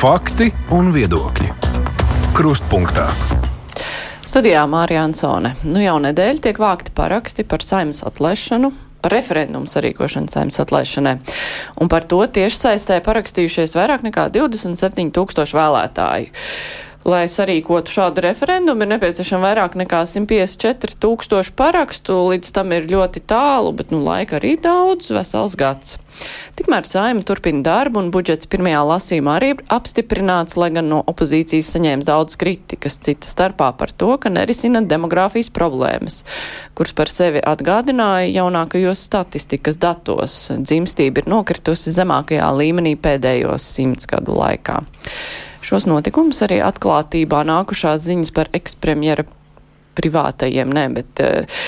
Fakti un viedokļi. Krustpunktā. Studijā Mārija Ansone. Nu jau nedēļa tiek vākti paraksti par saimnes atlaišanu, par referendumu sarīkošanu saimnes atlaišanai. Un par to tieši saistē parakstījušies vairāk nekā 27 tūkstoši vēlētāju. Lai sarīkotu šādu referendumu, ir nepieciešama vairāk nekā 154 tūkstoši parakstu. Līdz tam ir ļoti tālu, bet nu, laika arī daudz, vesels gads. Tikmēr saima turpina darbu, un budžets pirmajā lasījumā arī ir apstiprināts, lai gan no opozīcijas saņēma daudz kritikas, cita starpā par to, ka nerisina demogrāfijas problēmas, kuras par sevi atgādināja jaunākajos statistikas datos. Dzimstība ir nokritusi zemākajā līmenī pēdējos simts gadu laikā. Šos notikumus arī atklātībā nākušās ziņas par ekspremjera privātajiem, ne, bet uh,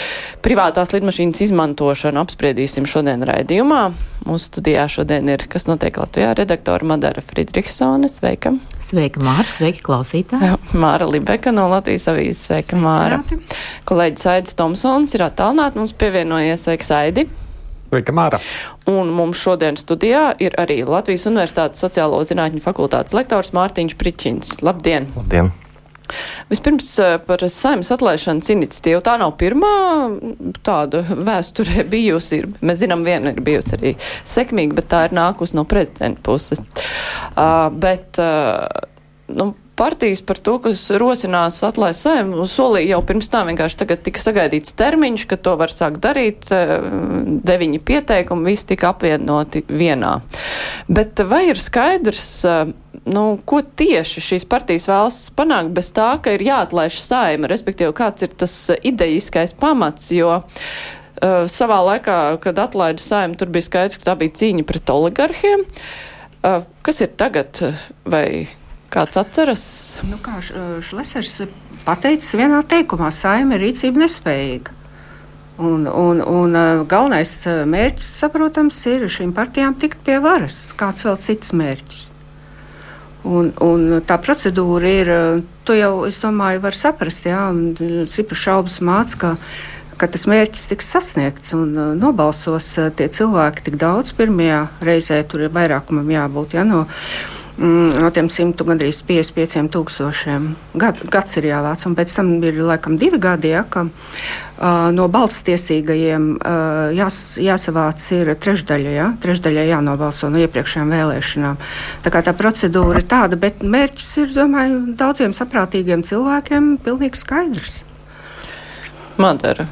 privātās lidmašīnas izmantošanu apspriedīsim šodien raidījumā. Mūsu studijā šodien ir, kas notiek Latvijā, redaktora Madara Fridriksone. Sveika! Sveika, Māra! Sveiki, klausītāji! Māra Libeka no Latvijas avīzes. Sveika, Māra! Kolēģis Aidis Tomsons ir attālināts, mums pievienojies. Sveika, Saidi! Sveika, Māra! Un mums šodien studijā ir arī Latvijas Universitātes sociālo zinātņu fakultātes lektors Mārtiņš Pričins. Labdien! Labdien! Vispirms eh, par saimnes atlaišanas iniciatīvu. Tā nav pirmā tāda vēsturē bijusi. Mēs zinām, viena ir bijusi arī sekmīga, bet tā ir nākusi no prezidenta puses. Uh, bet, uh, nu, partijas par to, kas rosinās atlaist saimu, solīja jau pirms tam vienkārši tagad tika sagaidīts termiņš, ka to var sākt darīt. Eh, deviņi pieteikumi, visi tika apvienoti vienā. Bet vai ir skaidrs, eh, nu, ko tieši šīs partijas vēlas panākt bez tā, ka ir jāatlaiž saima, respektīvi kāds ir tas idejiskais pamats, jo uh, savā laikā, kad atlaida saima, tur bija skaidrs, ka tā bija cīņa pret oligarhiem. Uh, kas ir tagad? Vai Kāds atceras? Nu, kā Šlesers pateicis vienā teikumā, saima ir rīcība nespējīga. Un, un, un galvenais mērķis, saprotams, ir šīm partijām tikt pie varas. Kāds vēl cits mērķis? Un, un tā procedūra ir, to jau, es domāju, var saprast, jā, Cipra šaubas māca, ka, ka tas mērķis tiks sasniegts un nobalsos tie cilvēki tik daudz pirmajā reizē, tur ir vairākumam jābūt, jā, no, Mm, no tiem 100 gandrīz 55 tūkstošiem. Gad, gads ir jāvāc, un pēc tam ir laikam divi gadi, ja, ka uh, no balstiesīgajiem uh, jās, jāsavāc ir trešdaļa, ja, trešdaļa jānobalso no iepriekšējām vēlēšanām. Tā kā tā procedūra ir tāda, bet mērķis ir, domāju, daudziem saprātīgiem cilvēkiem pilnīgi skaidrs. Madara.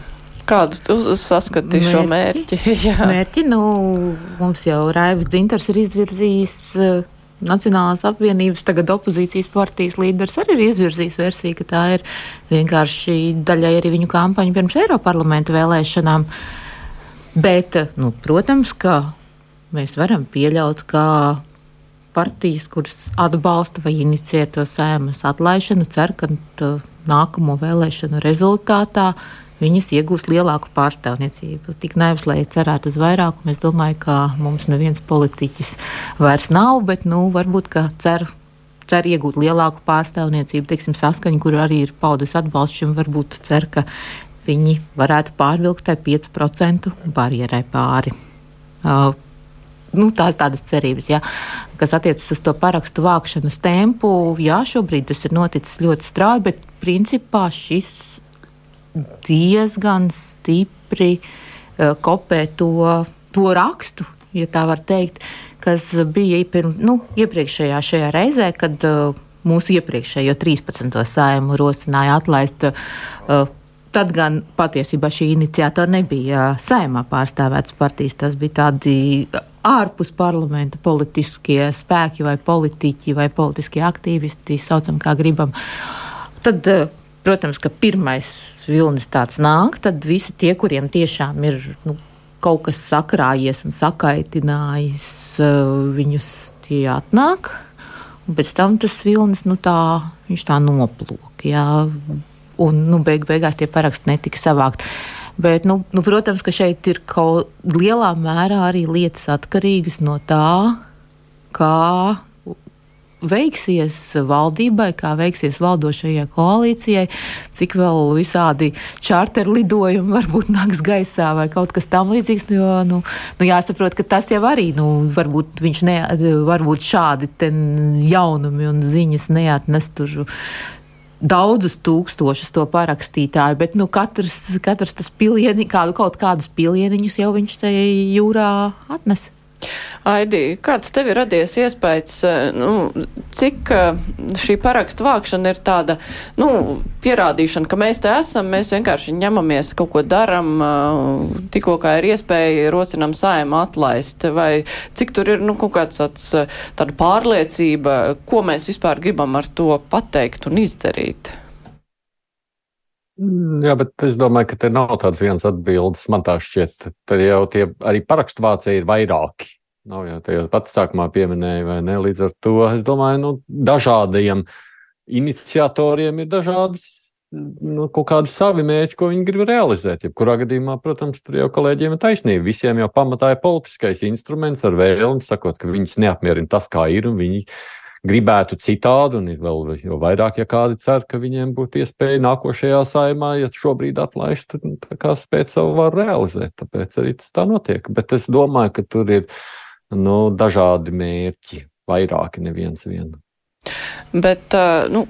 Kādu tu saskati mērķi, šo mērķi? mērķi, nu, mums jau Raivs Dzintars ir izvirzījis uh, Nacionālās apvienības, tagad opozīcijas partijas līderis arī ir izvirzījis versiju, ka tā ir vienkārši daļai arī viņu kampaņa pirms Eiroparlamenta vēlēšanām. Bet, nu, protams, ka mēs varam pieļaut, ka partijas, kuras atbalsta vai inicijē to sēmas atlaišanu, cer, ka nākamo vēlēšanu rezultātā viņas iegūs lielāku pārstāvniecību. Tik naivs, lai cerētu uz vairākumu, es domāju, ka mums neviens politiķis vairs nav, bet, nu, varbūt, ka cer iegūt lielāku pārstāvniecību, teiksim, saskaņu, kur arī ir paudus atbalsts varbūt cer, ka viņi varētu pārvilkt tai 5% barjerai pāri. Uh, nu, tās tādas cerības, ja, kas attiecas uz to parakstu vākšanas tempu. Jā, šobrīd tas ir noticis ļoti strauji, bet principā šis diezgan stipri uh, kopē to, to rakstu, ja tā var teikt, kas bija pirm, nu, iepriekšējā šajā reizē, kad uh, mūsu iepriekšējo 13. sājumu rosināja atlaist. Uh, Tad gan patiesībā šī iniciatora nebija saimā pārstāvētas partijas. Tas bija tādi ārpus parlamenta politiskie spēki vai politiķi vai politiskie aktīvisti, saucam kā gribam. Tad Protams, ka pirmais vilnis tāds nāk, tad visi tie, kuriem tiešām ir nu, kaut kas sakrājies un sakaitinājis, eh, viņus tie atnāk. Un pēc tam tas vilnis nu, tā, tā noplūk. Jā. Un nu, beig, beigās tie paraksti netika savākti. Bet, nu, nu, protams, ka šeit ir kaut lielā mērā arī lietas atkarīgas no tā, kā veiksies valdībai, kā veiksies valdošajai koalīcijai, cik vēl visādi čārteru lidojumi varbūt nāks gaisā vai kaut kas tam līdzīgs. Nu, jo, nu, nu, jāsaprot, ka tas jau arī, nu, varbūt ne, varbūt šādi jaunumi un ziņas neatnestužu daudzus tūkstošus to parakstītāju, bet nu, katrs, katrs tas pilieni, kādu, kaut kādus pilieniņus jau viņš tajā jūrā atnes. Aidī, kāds tev ir radies iespējas, eh, nu, cik eh, šī parakstu vākšana ir tāda, nu, pierādīšana, ka mēs te esam, mēs vienkārši ņemamies, kaut ko daram, eh, tikko kā ir iespēja, rocinam saimu atlaist, vai cik tur ir, nu, kaut kāds tāds, tāda pārliecība, ko mēs vispār gribam ar to pateikt un izdarīt? Mm, jā, bet es domāju, ka te nav tāds viens atbildes. Man tā šķiet, tad jau tie arī parakstu vācēji ir vairāki. Nav jau te jau pats sākumā pieminēja, vai ne? Līdz ar to es domāju, nu, dažādiem iniciatoriem ir dažādas. Nu, kaut kādi savi mērķi, ko viņi grib realizēt. Jebkurā gadījumā, protams, tur jau kolēģiem ir taisnība. Visiem jau pamatā ir politiskais instruments ar vēlmi, sakot, ka viņus neapmierina tas, kā ir, un viņi gribētu citādi, un vēl jau vairāk, ja kādi cer, ka viņiem būtu iespēja nākošajā saimā, ja šobrīd atlaist, tad kā spēt savu varu realizēt. Tāpēc arī tas tā notiek. Bet es domāju, ka tur ir nu, dažādi mērķi, vairāki neviens vienu. Bet, nu,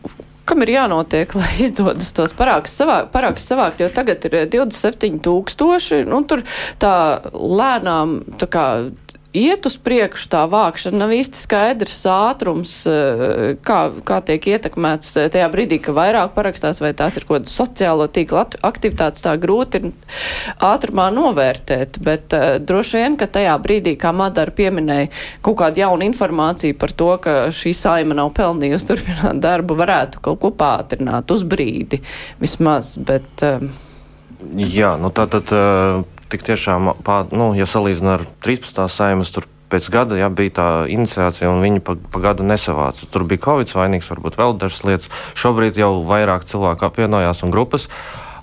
kam ir jānotiek, lai izdodas tos parākstus savākt, parāks savākt, jo tagad ir 27 tūkstoši, nu, tur tā lēnām, tā kā iet uz priekšu tā vākšana, nav īsti skaidrs ātrums, eh, kā, kā tiek ietekmēts tajā brīdī, ka vairāk parakstās, vai tās ir kaut kāda sociālo tīkla aktivitātes, tā grūti ir ātrumā novērtēt, bet uh, droši vien, ka tajā brīdī, kā Madara pieminēja, kaut kāda jauna informācija par to, ka šī saima nav pelnījusi turpināt darbu, varētu kaut ko pātrināt uz brīdi vismaz, bet. Um, Jā, nu tā tad. Tik tiešām, pā, nu, ja salīdzinām ar 13. saimas, tur pēc gada jā, bija tā iniciācija, un viņi pa, pa gadu nesavāca. Tur bija Covid vainīgs, varbūt vēl dažas lietas. Šobrīd jau vairāk cilvēku apvienojās un grupas.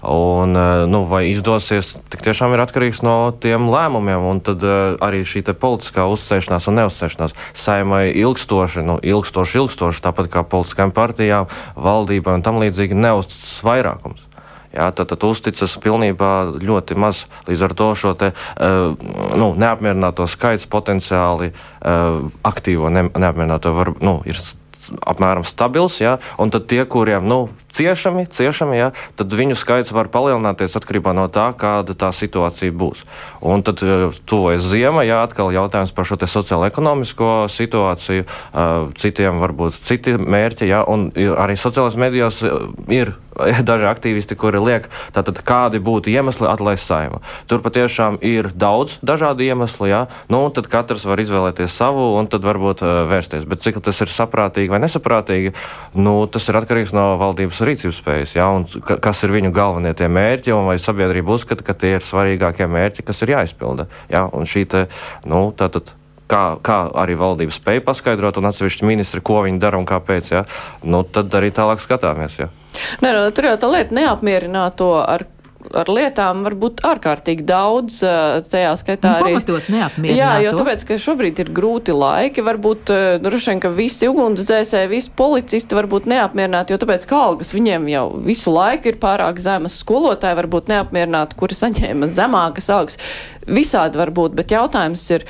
Un, e, nu, vai izdosies, tik tiešām ir atkarīgs no tiem lēmumiem. Un tad uh, arī šī politiskā uzsēšanās un neuzsēšanās saimai ilgstoši, nu, ilgstoši, ilgstoši, tāpat kā politiskajām partijām, valdībai un tam līdzīgi neuzticas vairākums. Jā, tad, tad uzticas pilnībā ļoti maz. Līdz ar to šo te, uh, nu, neapmierināto skaits potenciāli uh, aktīvo ne, neapmierināto var, nu, ir apmēram stabils, ja, un tad tie, kuriem nu, ciešami, ciešami ja, tad viņu skaits var palielināties atkarībā no tā, kāda tā situācija būs. Un tad eh, tuvojas ziema, ja atkal jautājums par šo sociālo-ekonomisko situāciju, citiem varbūt citi mērķi, ja, un arī sociālajās medijos ir daži aktīvisti, kuri liek, tātad kādi būtu iemesli atlaist saimu. Tur patiešām ir daudz dažādu iemeslu, jā, nu, un tad katrs var izvēlēties savu un tad varbūt uh, vērsties. Bet cik tas ir saprātīgi vai nesaprātīgi, nu, tas ir atkarīgs no valdības rīcības spējas, jā, un kas ir viņu galvenie tie mērķi, un vai sabiedrība uzskata, ka tie ir svarīgākie mērķi, kas ir jāizpilda. Jā, un šī te, nu, tātad kā, kā arī valdība spēja paskaidrot, un atsevišķi ministri, ko viņi dara un kāpēc, ja? nu, tad arī tālāk skatāmies. Ja? Nē, no, tur jau tā lieta neapmierināto ar ar lietām var būt ārkārtīgi daudz, tajā skaitā nu, arī. Pamatot neapmierināto. Jā, jo tāpēc, ka šobrīd ir grūti laiki, varbūt droši vien, ka visi ugunsdzēsēji, visi policisti varbūt neapmierināti, jo tāpēc, ka algas viņiem jau visu laiku ir pārāk zemas, skolotāji varbūt neapmierināti, kuri saņēma zemākas algas. Visādi var būt, bet jautājums ir,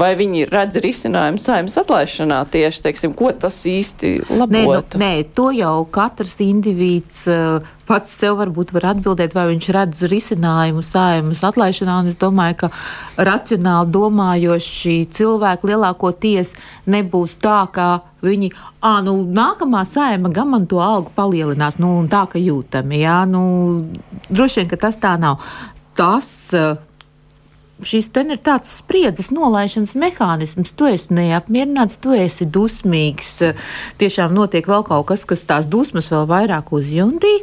vai viņi redz risinājumu saimnes atlaišanā tieši, teiksim, ko tas īsti labotu? Nē, nu, nē to jau katrs indivīds uh, pats sev varbūt var atbildēt, vai viņš redz risinājumu saimnes atlaišanā, un es domāju, ka racionāli domājoši cilvēki lielākoties nebūs tā, ka viņi, ā, nu, nākamā saima gan man to algu palielinās, nu, un tā, ka jūtami, jā, nu, droši vien, ka tas tā nav. Tas, uh, šis ten ir tāds spriedzes nolaišanas mehānisms. Tu esi neapmierināts, tu esi dusmīgs. Tiešām notiek vēl kaut kas, kas tās dusmas vēl vairāk uzjundī.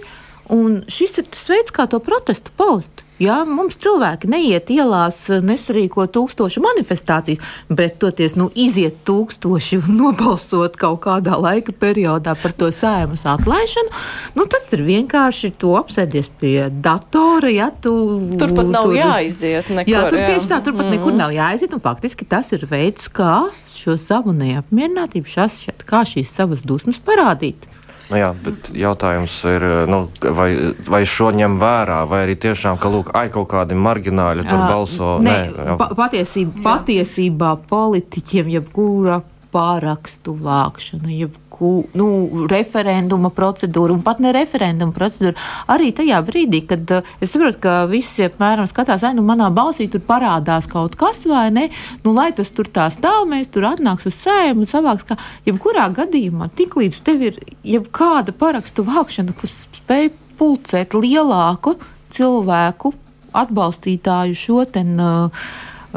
Un šis ir tas veids, kā to protestu paust. Jā, mums cilvēki neiet ielās, nesarīko tūkstošu manifestācijas, bet toties nu, iziet tūkstoši un nobalsot kaut kādā laika periodā par to sēmas atlaišanu. Nu, tas ir vienkārši to apsēdies pie datora. Ja, tu, Turpat nav tur, jāiziet. Nekur, jā, tur jā. tieši tā, turpat mm. nekur nav jāiziet. Faktiski tas ir veids, kā šo savu neapmierinātību, šas, šeit, kā šīs savas dusmas parādīt. Nu jā, bet jautājums ir, nu, vai, vai šo ņem vērā, vai arī tiešām, ka lūk, ai, kaut kādi margināļi tur balso. Nē, nē pa, patiesībā, patiesībā politiķiem jebkura pārakstu vākšana, jebku, nu, referenduma procedūra un pat ne referenduma procedūra. Arī tajā brīdī, kad uh, es saprotu, ka visi apmēram skatās, vai nu manā balsī tur parādās kaut kas vai ne, nu, lai tas tur tā stāv, mēs tur atnāks uz sēmu un savāks, ka jebkurā gadījumā tik līdz tev ir jebkāda parakstu vākšana, kas spēj pulcēt lielāku cilvēku atbalstītāju šo ten. Uh,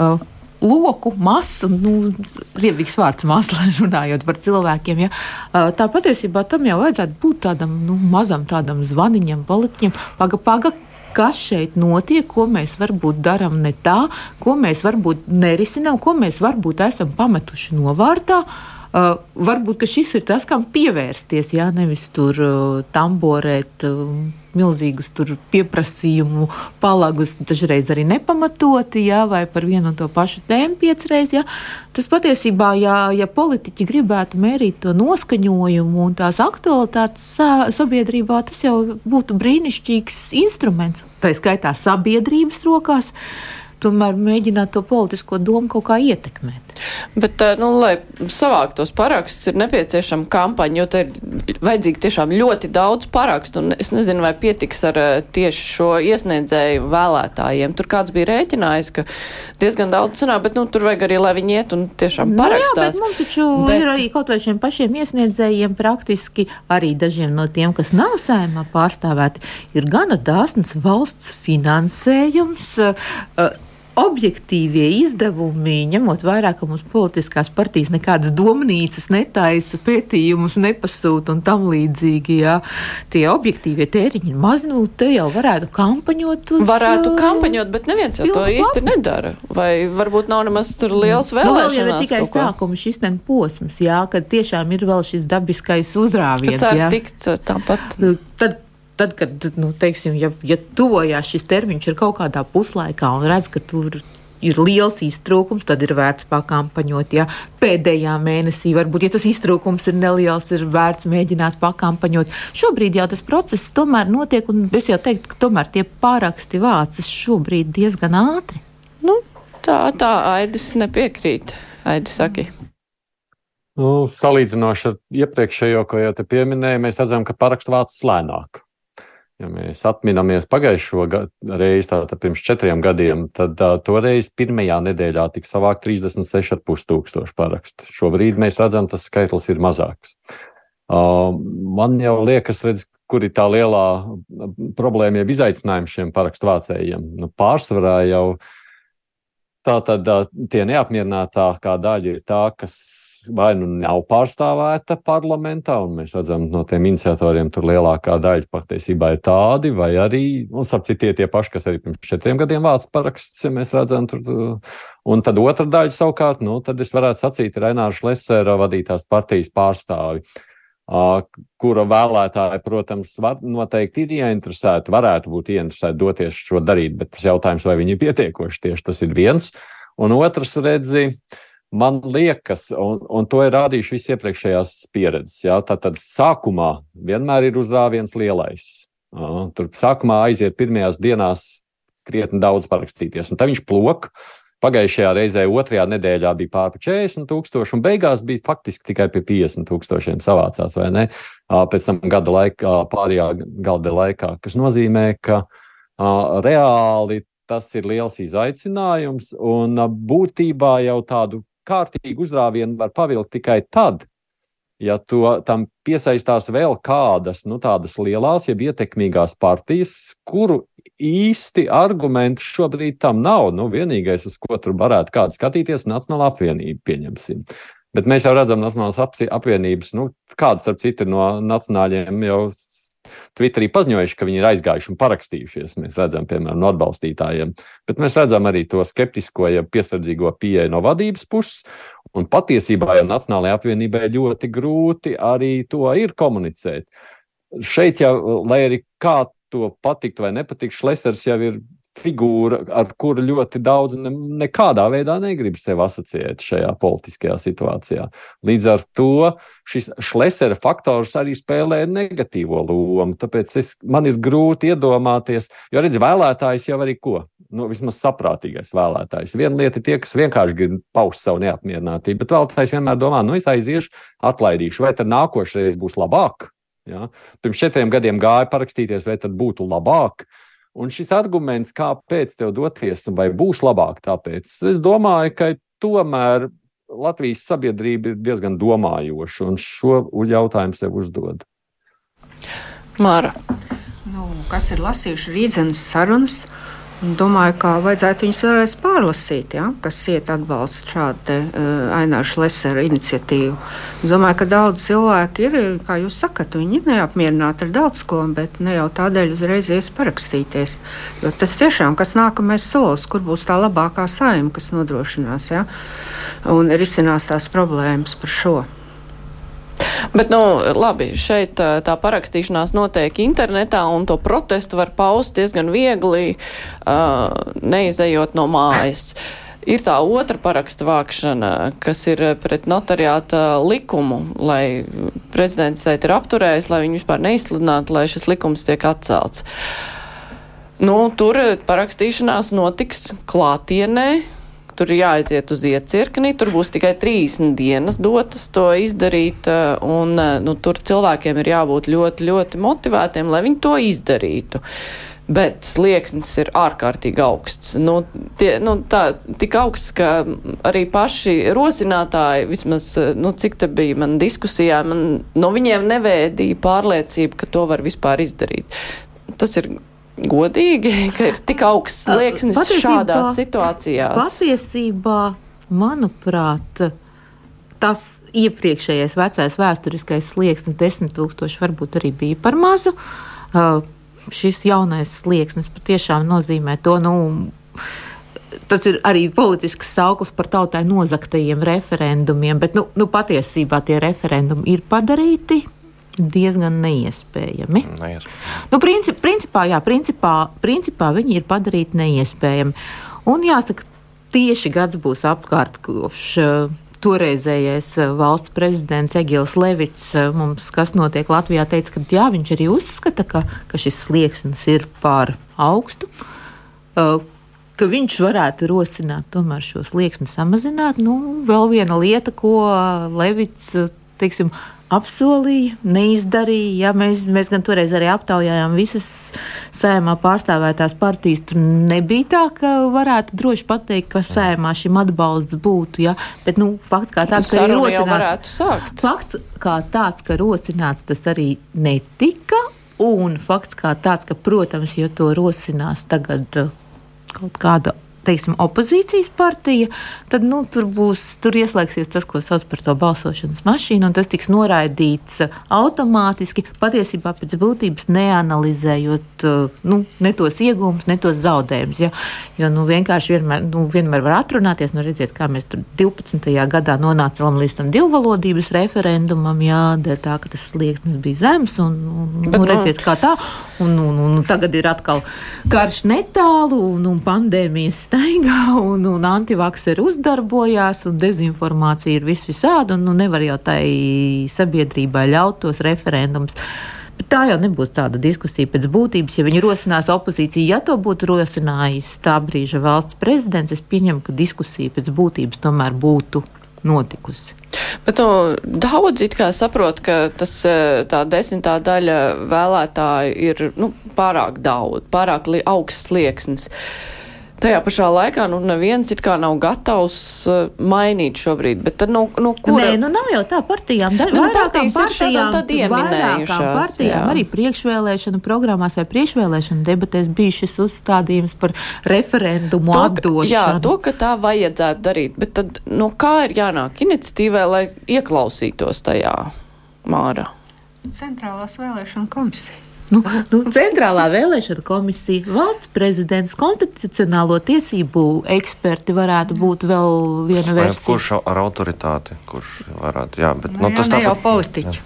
uh, loku, masu, nu, riebīgs vārds mākslā, runājot par cilvēkiem. Ja. Tā patiesībā tam jau vajadzētu būt tādam nu, mazam tādam zvaniņam, politiķim. Paga, paga, kas šeit notiek, ko mēs varbūt darām ne tā, ko mēs varbūt nerisinām, ko mēs varbūt esam pametuši novārtā. Uh, varbūt šis ir tas, kam pievērsties, jā, nevis tur uh, tamborēt. Uh, milzīgus pieprasījumu palagus, dažreiz arī nepamatoti, jā, vai par vienu un to pašu tēmu piecreiz. Jā. Tas patiesībā, ja, ja politiķi gribētu mērīt to noskaņojumu un tās aktualitātes sabiedrībā, tas jau būtu brīnišķīgs instruments. Tā skaitā sabiedrības rokās. Uh, tomēr mēģināt to politisko domu kaut kā ietekmēt. Bet, eh, nu, lai savākt tos parakstus, ir nepieciešama kampaņa, jo te ir vajadzīgi tiešām ļoti daudz parakstu, un es nezinu, vai pietiks ar eh, tieši šo iesniedzēju vēlētājiem. Tur kāds bija rēķinājis, ka diezgan daudz sanāk, bet, nu, tur vajag arī, lai viņi iet un tiešām parakstās. Nu jā, mums taču bet... ir arī kaut vai šiem pašiem iesniedzējiem praktiski arī dažiem no tiem, kas nav sējumā pārstāvēti, ir gana dāsns valsts finansējums. Uh, objektīvie izdevumi, ņemot vērā, ka mums politiskās partijas nekādas domnīcas netaisa, pētījumus nepasūta un tam līdzīgi, jā, tie objektīvie tēriņi ir mazi, nu, te jau varētu kampaņot uz. Varētu kampaņot, bet neviens jau to īsti labu. nedara. Vai varbūt nav nemaz tur liels vēlēšanās? Nu, vēl jau ir tikai sākums šis ten posms, jā, kad tiešām ir vēl šis dabiskais uzrāviens. Kad cer tikt tāpat. Tad tad, kad nu, teiksim, ja, ja tuvojās šis termiņš ir kaut kādā puslaikā un redz, ka tur ir liels iztrūkums, tad ir vērts pakampaņot. Ja pēdējā mēnesī varbūt, ja tas iztrūkums ir neliels, ir vērts mēģināt pakampaņot. Šobrīd jau tas process tomēr notiek, un es jau teiktu, ka tomēr tie pāraksti vācas šobrīd diezgan ātri. Nu, tā, tā Aidis nepiekrīt. Aidis saka. Nu, salīdzinoši ar iepriekšējo, ko jau te pieminēju, mēs redzam, ka parakstu vācis lēnāk. Ja mēs atminamies pagājušo reizi, tātad pirms četriem gadiem, tad uh, toreiz pirmajā nedēļā tika savākt 36,5 tūkstoši parakstu. Šobrīd mēs redzam, tas skaitlis ir mazāks. Uh, man jau liekas, redz, kur ir tā lielā problēma, jeb izaicinājums šiem parakstu vācējiem. Nu, pārsvarā jau tā tad uh, tie neapmierinātākā daļa ir tā, kas vai nu nav pārstāvēta parlamentā, un mēs redzam, no tiem iniciatoriem tur lielākā daļa patiesībā ir tādi, vai arī, un starp citu, tie paši, kas arī pirms četriem gadiem vāc paraksts, ja mēs redzam, tur. Un tad otra daļa savukārt, nu, tad es varētu sacīt, ir Renāša Lesera vadītās partijas pārstāvi. Uh, kura vēlētāji, protams, var, noteikti ir ieinteresēti, varētu būt ieinteresēti doties šo darīt, bet tas jautājums, vai viņi ir pietiekoši, tieši tas ir viens. Un otrs, redzi, uh, Man liekas, un, un to ir rādījuši visi iepriekšējās pieredzes. Ja? Tātad sākumā vienmēr ir uzdāviens lielais. Ja? Tur sākumā aiziet pirmajās dienās krietni daudz parakstīties, un tad viņš plok. Pagājušajā reizē, otrajā nedēļā bija pāri 40 tūkstoši, un beigās bija faktiski tikai pie 50 tūkstošiem savācās, vai ne? Pēc tam gada laikā, pārējā gada laikā, kas nozīmē, ka uh, reāli tas ir liels izaicinājums, un būtībā jau tādu kārtīgu uzrāvienu var pavilkt tikai tad, ja to, tam piesaistās vēl kādas nu, tādas lielās, jeb ietekmīgās partijas, kuru īsti argumenti šobrīd tam nav. Nu, vienīgais, uz ko tur varētu kāds skatīties, ir Nacionāla apvienība, pieņemsim. Bet mēs jau redzam, Nacionālās apvienības, nu, kādas, starp citu, no nacionāļiem jau Twitterī paziņojuši, ka viņi ir aizgājuši un parakstījušies. Mēs redzam, piemēram, no atbalstītājiem. Bet mēs redzam arī to skeptisko, ja piesardzīgo pieeju no vadības puses. Un patiesībā jau Nacionālajai apvienībai ļoti grūti arī to ir komunicēt. Šeit jau, lai arī kā to patikt vai nepatikt, Šlesers jau ir figūra, ar kuru ļoti daudz ne, nekādā veidā negrib sevi asociēt šajā politiskajā situācijā. Līdz ar to šis šlesera faktors arī spēlē negatīvo lomu. Tāpēc es, man ir grūti iedomāties, jo redz, vēlētājs jau arī ko? Nu, vismaz saprātīgais vēlētājs. Viena lieta ir tie, kas vienkārši grib paust savu neapmierinātību, bet vēlētājs vienmēr domā, nu, es aiziešu, atlaidīšu, vai tad nākošais būs labāk. Ja? Pirms četriem gadiem gāja parakstīties, vai tad būtu labāk. Uh, Un šis arguments, kāpēc tev doties, vai būs labāk, tāpēc es domāju, ka tomēr Latvijas sabiedrība ir diezgan domājoša un šo jautājumu sev uzdod. Māra. Nu, kas ir lasījuši rītdienas sarunas? Domāju, ka vajadzētu viņus vēlreiz pārlasīt, ja, kas iet atbalsta šādu uh, Aināšu Leseru iniciatīvu. Domāju, ka daudz cilvēku ir, kā jūs sakat, viņi ir neapmierināti ar daudz ko, bet ne jau tādēļ uzreiz ies parakstīties. Jo tas tiešām, kas nākamais solis, kur būs tā labākā saima, kas nodrošinās, ja, un risinās tās problēmas par šo. Bet, nu, labi, šeit tā parakstīšanās notiek internetā, un to protestu var paust diezgan viegli, uh, neizejot no mājas. Ir tā otra parakstu vākšana, kas ir pret notariāta likumu, lai prezidents šeit ir apturējis, lai viņu vispār neizsludinātu, lai šis likums tiek atcelts. Nu, tur parakstīšanās notiks klātienē, tur ir jāaiziet uz iecirkni, tur būs tikai 30 dienas dotas to izdarīt, eh, un eh, nu, tur cilvēkiem ir jābūt ļoti, ļoti motivētiem, lai viņi to izdarītu. Bet slieksnis ir ārkārtīgi augsts. Nu, tie, nu, tā, tik augsts, ka arī paši rosinātāji, vismaz, eh, nu, cik te bija man diskusijā, man, no viņiem nevēdīja pārliecība, ka to var vispār izdarīt. Tas ir godīgi, ka ir tik augsts slieksnis šādās situācijās? Patiesībā, manuprāt, tas iepriekšējais vecais vēsturiskais slieksnis, 10 tūkstoši, varbūt arī bija par mazu. Šis jaunais slieksnis patiešām nozīmē to, nu, tas ir arī politisks sauklis par tautai nozaktajiem referendumiem, bet nu, nu, patiesībā tie referendumi ir padarīti diezgan neiespējami. neiespējami. Nu, princip, principā, jā, principā, principā viņi ir padarīti neiespējami. Un jāsaka, tieši gads būs apkārt, kurš uh, toreizējais uh, valsts prezidents Egils Levits uh, mums, kas notiek Latvijā, teica, ka jā, viņš arī uzskata, ka, ka šis slieksnis ir pār augstu. Ka viņš varētu rosināt tomēr šo slieksni samazināt. Nu, vēl viena lieta, ko Levits teiksim, apsolīja, neizdarīja. Ja, mēs, mēs gan toreiz arī aptaujājām visas sējumā pārstāvētās partijas. Tur nebija tā, ka varētu droši pateikt, ka sējumā šim atbalsts būtu. Ja, bet nu, fakts kā tāds, ka ir rosināts, fakts kā tāds, ka rosināts tas arī netika. Un fakts kā tāds, ka, protams, ja to rosinās tagad uh, kaut kāda teiksim, opozīcijas partija, tad nu, tur būs, tur ieslēgsies tas, ko sauc par to balsošanas mašīnu, un tas tiks noraidīts uh, automātiski, patiesībā pēc būtības neanalizējot uh, nu, ne tos iegūmus, ne tos zaudējumus. Ja? Jo nu, vienkārši vienmēr, nu, vienmēr var atrunāties, nu, redziet, kā mēs 12. gadā nonācām līdz tam divvalodības referendumam, jā, tā, ka tas slieksnis bija zems, un, un Bet, nu, redziet, kā tā, un, un, un, un tagad ir atkal karš netālu, un, un pandēmijas staigā, un, un antivakseri uzdarbojās, un dezinformācija ir vis visāda, un nu, nevar jau tai sabiedrībai ļaut tos referendumus. Tā jau nebūs tāda diskusija pēc būtības. Ja viņi rosinās opozīciju, ja to būtu rosinājis tā brīža valsts prezidents, es pieņemu, ka diskusija pēc būtības tomēr būtu notikusi. Bet nu, daudz it kā saprot, ka tas tā desmitā daļa vēlētāju ir nu, pārāk daudz, pārāk augsts slieksnis. Tajā pašā laikā nu, neviens it kā nav gatavs uh, mainīt šobrīd. Bet tad, nu, nu, kura... Nē, nu nav jau tā partijām. Da, nu, partijas partijām, ir vairākām partijām jā. arī priekšvēlēšana programmās vai priekšvēlēšana debatēs bija šis uzstādījums par referendumu to, atdošanu. Jā, to, ka tā vajadzētu darīt. Bet tad, nu, kā ir jānāk iniciatīvai, lai ieklausītos tajā, Māra? Centrālās vēlēšana komisija. Nu, nu, centrālā vēlēšana komisija, valsts prezidents, konstitucionālo tiesību eksperti varētu būt vēl viena versija. Kurš ar autoritāti, kurš varētu, jā, bet Nu, nu, jā, tas ne tā jau politiķi.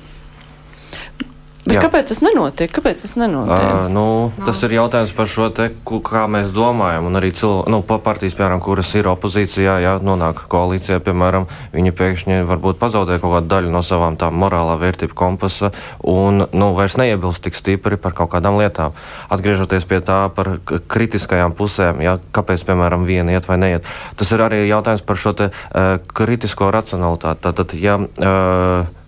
Bet Jā. kāpēc tas nenotiek? Kāpēc tas nenotiek? Uh, nu, tas ir jautājums par šo te, kā mēs domājam. Un arī cilvēki, nu, pa partijas, piemēram, kuras ir opozīcijā, ja nonāk koalīcijā, piemēram, viņi pēkšņi varbūt pazaudē kaut kādu daļu no savām tām morālā vērtību kompasa un nu, vairs neiebilst tik stipri par kaut kādām lietām. Atgriežoties pie tā par kritiskajām pusēm, ja, kāpēc, piemēram, viena iet vai neiet. Tas ir arī jautājums par šo te, uh, kritisko racionalitāti. Tātad, ja, uh,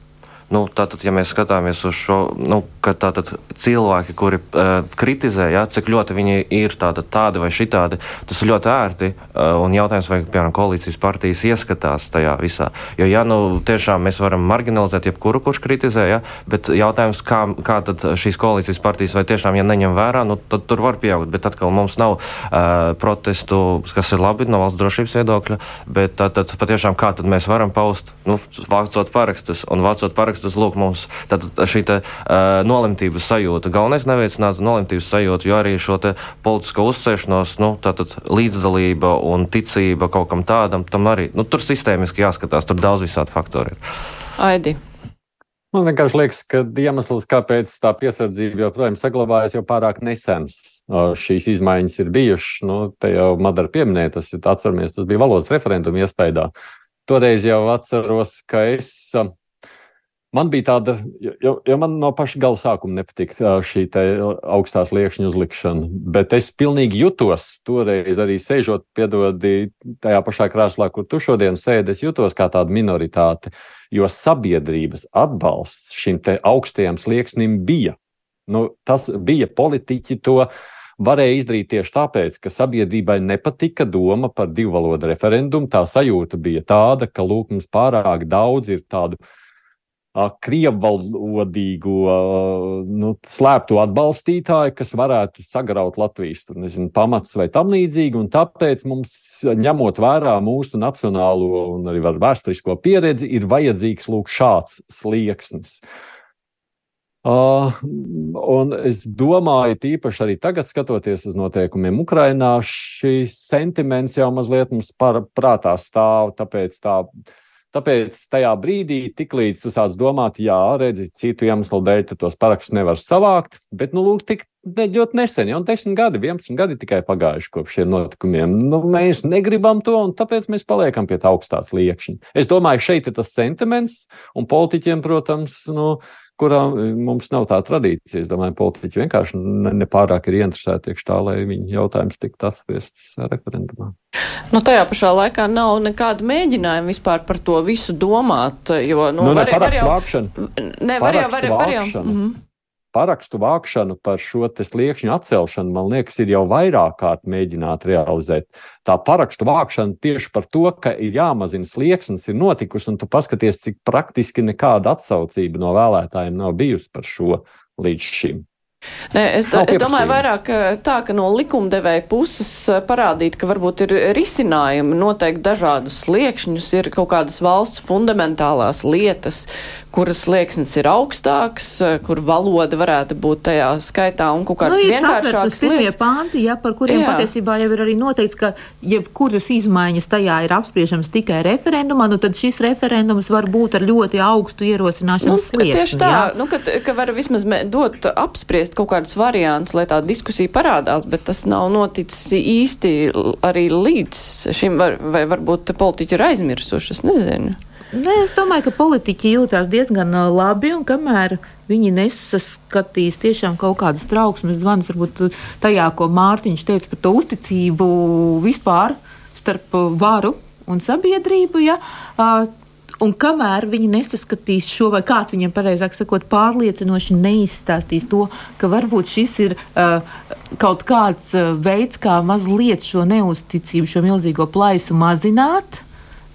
Nu, tātad, ja mēs skatāmies uz šo, nu, ka tātad cilvēki, kuri uh, kritizē, ja, cik ļoti viņi ir tātad, tādi vai šitādi, tas ir ļoti ērti. Uh, un jautājums, vai, piemēram, koalīcijas partijas ieskatās tajā visā. Jo, ja nu tiešām mēs varam marginalizēt jebkuru, kurš kritizē, ja, bet jautājums, kā, kā tad šīs koalīcijas partijas vai tiešām, ja neņem vērā, nu, tad tur var pieaugt. Bet atkal mums nav uh, protestu, kas ir labi no valsts drošības viedokļa, bet tātad patiešām kā tad mēs varam paust, nu, vācot parakstus un vācot parakstus lūk, mums tātad šī te, uh, nolemtības sajūta. Galvenais neveicināt nolemtības sajūtu, jo arī šo te politisko uzsēšanos, nu, tātad līdzdalība un ticība kaut kam tādam, tam arī, nu, tur sistēmiski jāskatās, tur daudz visādi faktori ir. Aidi. Man vienkārši liekas, ka iemesls, kāpēc tā piesardzība joprojām saglabājas, jau pārāk nesens. Šīs izmaiņas ir bijušas. Nu, te jau Madara pieminēja, tas ir atceramies, tas bija valodas referenduma iespējā. Toreiz jau atceros, ka es Man bija tāda, jo, jo man no paša gala sākuma nepatika šī augstās liekšņa uzlikšana, bet es pilnīgi jutos toreiz arī sēžot, piedodi, tajā pašā krēslā, kur tu šodien sēdi, es jutos kā tāda minoritāte, jo sabiedrības atbalsts šim augstajam slieksnim bija. Nu, tas bija politiķi to varēja izdarīt tieši tāpēc, ka sabiedrībai nepatika doma par divu valodu referendumu. Tā sajūta bija tāda, ka lūk, mums pārāk daudz ir tādu krievvalodīgo nu, slēpto atbalstītāju, kas varētu sagraut Latvijas tur, nezinu, pamats vai tam līdzīgi. Tāpēc mums, ņemot vērā mūsu nacionālo un arī vēsturisko pieredzi, ir vajadzīgs lūk šāds slieksnis. Uh, un es domāju, tīpaši arī tagad, skatoties uz notiekumiem Ukrajinā, šis sentiments jau mazliet mums par prātā stāv. Tāpēc tā Tāpēc tajā brīdī, tiklīdz tu sāc domāt, jā, redzi, citu iemeslu dēļ tu tos parakstus nevar savākt, bet, nu, lūk, tik ne, ļoti nesen, jau 10 gadi, 11 gadi tikai pagājuši kopš šiem notikumiem. Nu, mēs negribam to, un tāpēc mēs paliekam pie tā augstās liekšņa. Es domāju, šeit ir tas sentiments, un politiķiem, protams, nu, kurām mums nav tā tradīcija. Es domāju, politiķi vienkārši nepārāk ir ieinteresēti tieši tā, lai viņu jautājums tiktu apspriests referendumā. Nu, tajā pašā laikā nav nekāda mēģinājuma vispār par to visu domāt, jo, nu, nu var, ne, var jau, ne, var jau, var, var jau, mm -hmm. Parakstu vākšanu par šo sliekšņu atcelšanu, man liekas, ir jau vairāk kārt mēģināt realizēt. Tā parakstu vākšana tieši par to, ka ir jāmazina slieksnis, ir notikusi, un tu paskaties, cik praktiski nekāda atsaucība no vēlētājiem nav bijusi par šo līdz šim. Nē, es, da, es domāju vairāk tā, ka no likumdevēja puses parādīt, ka varbūt ir risinājumi noteikt dažādus sliekšņus, ir kaut kādas valsts fundamentālās lietas, kuras slieksnis ir augstāks, kur valoda varētu būt tajā skaitā un kaut kādas nu, vienkāršākas lietas. Panti, ja, par kuriem jā. patiesībā jau ir arī noteikts, ka jebkuras izmaiņas tajā ir apspriežams tikai referendumā, nu tad šis referendums var būt ar ļoti augstu ierosināšanas nu, slieksni. Tieši tā, jā. nu, ka, ka var vismaz dot apspriest kaut kādus variantus, lai tā diskusija parādās, bet tas nav noticis īsti arī līdz šim, var, vai varbūt politiķi ir aizmirsuši, es nezinu. Ne, es domāju, ka politiķi jūtas diezgan labi, un kamēr viņi nesaskatīs tiešām kaut kādas trauksmes zvanus, varbūt tajā, ko Mārtiņš teica par to uzticību vispār starp varu un sabiedrību. Ja, Un kamēr viņi nesaskatīs šo, vai kāds viņiem pareizāk sakot, pārliecinoši neizstāstīs to, ka varbūt šis ir uh, kaut kāds uh, veids, kā mazliet šo neusticību, šo milzīgo plaisu mazināt,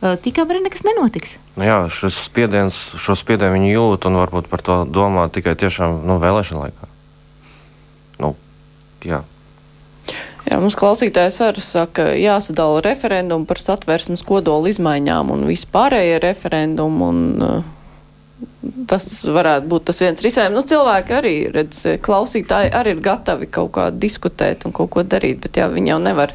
uh, tikām arī nekas nenotiks. Nu jā, šis spiediens, šo spiedienu viņi jūt un varbūt par to domā tikai tiešām nu, vēlēšana laikā. Nu, jā. Jā, mums klausītājs arī saka, jāsadala referendumu par satversmes kodolu izmaiņām un vispārējie referendumu. Un, tas varētu būt tas viens risinājums. Nu, cilvēki arī, redz, klausītāji arī ir gatavi kaut kā diskutēt un kaut ko darīt, bet jā, viņi jau nevar.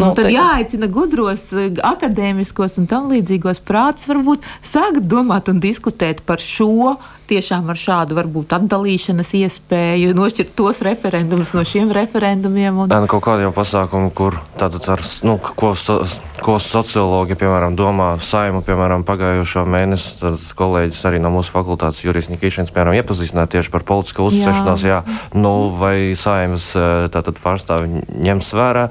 Nu, tad jāaicina gudros, akadēmiskos un tam līdzīgos prātus varbūt sākt domāt un diskutēt par šo tiešām ar šādu varbūt atdalīšanas iespēju, nošķirt tos referendumus no šiem referendumiem. Un... Jā, nu, kaut kādiem pasākumiem, kur tātad ar, nu, ko, so, ko sociologi, piemēram, domā saimu, piemēram, pagājušo mēnesi, tad kolēģis arī no mūsu fakultātes Juris Nikīšins, piemēram, iepazīstināja tieši par politisko uzsvešanos, jā, nu, vai saimas tātad pārstāvi ņems vērā.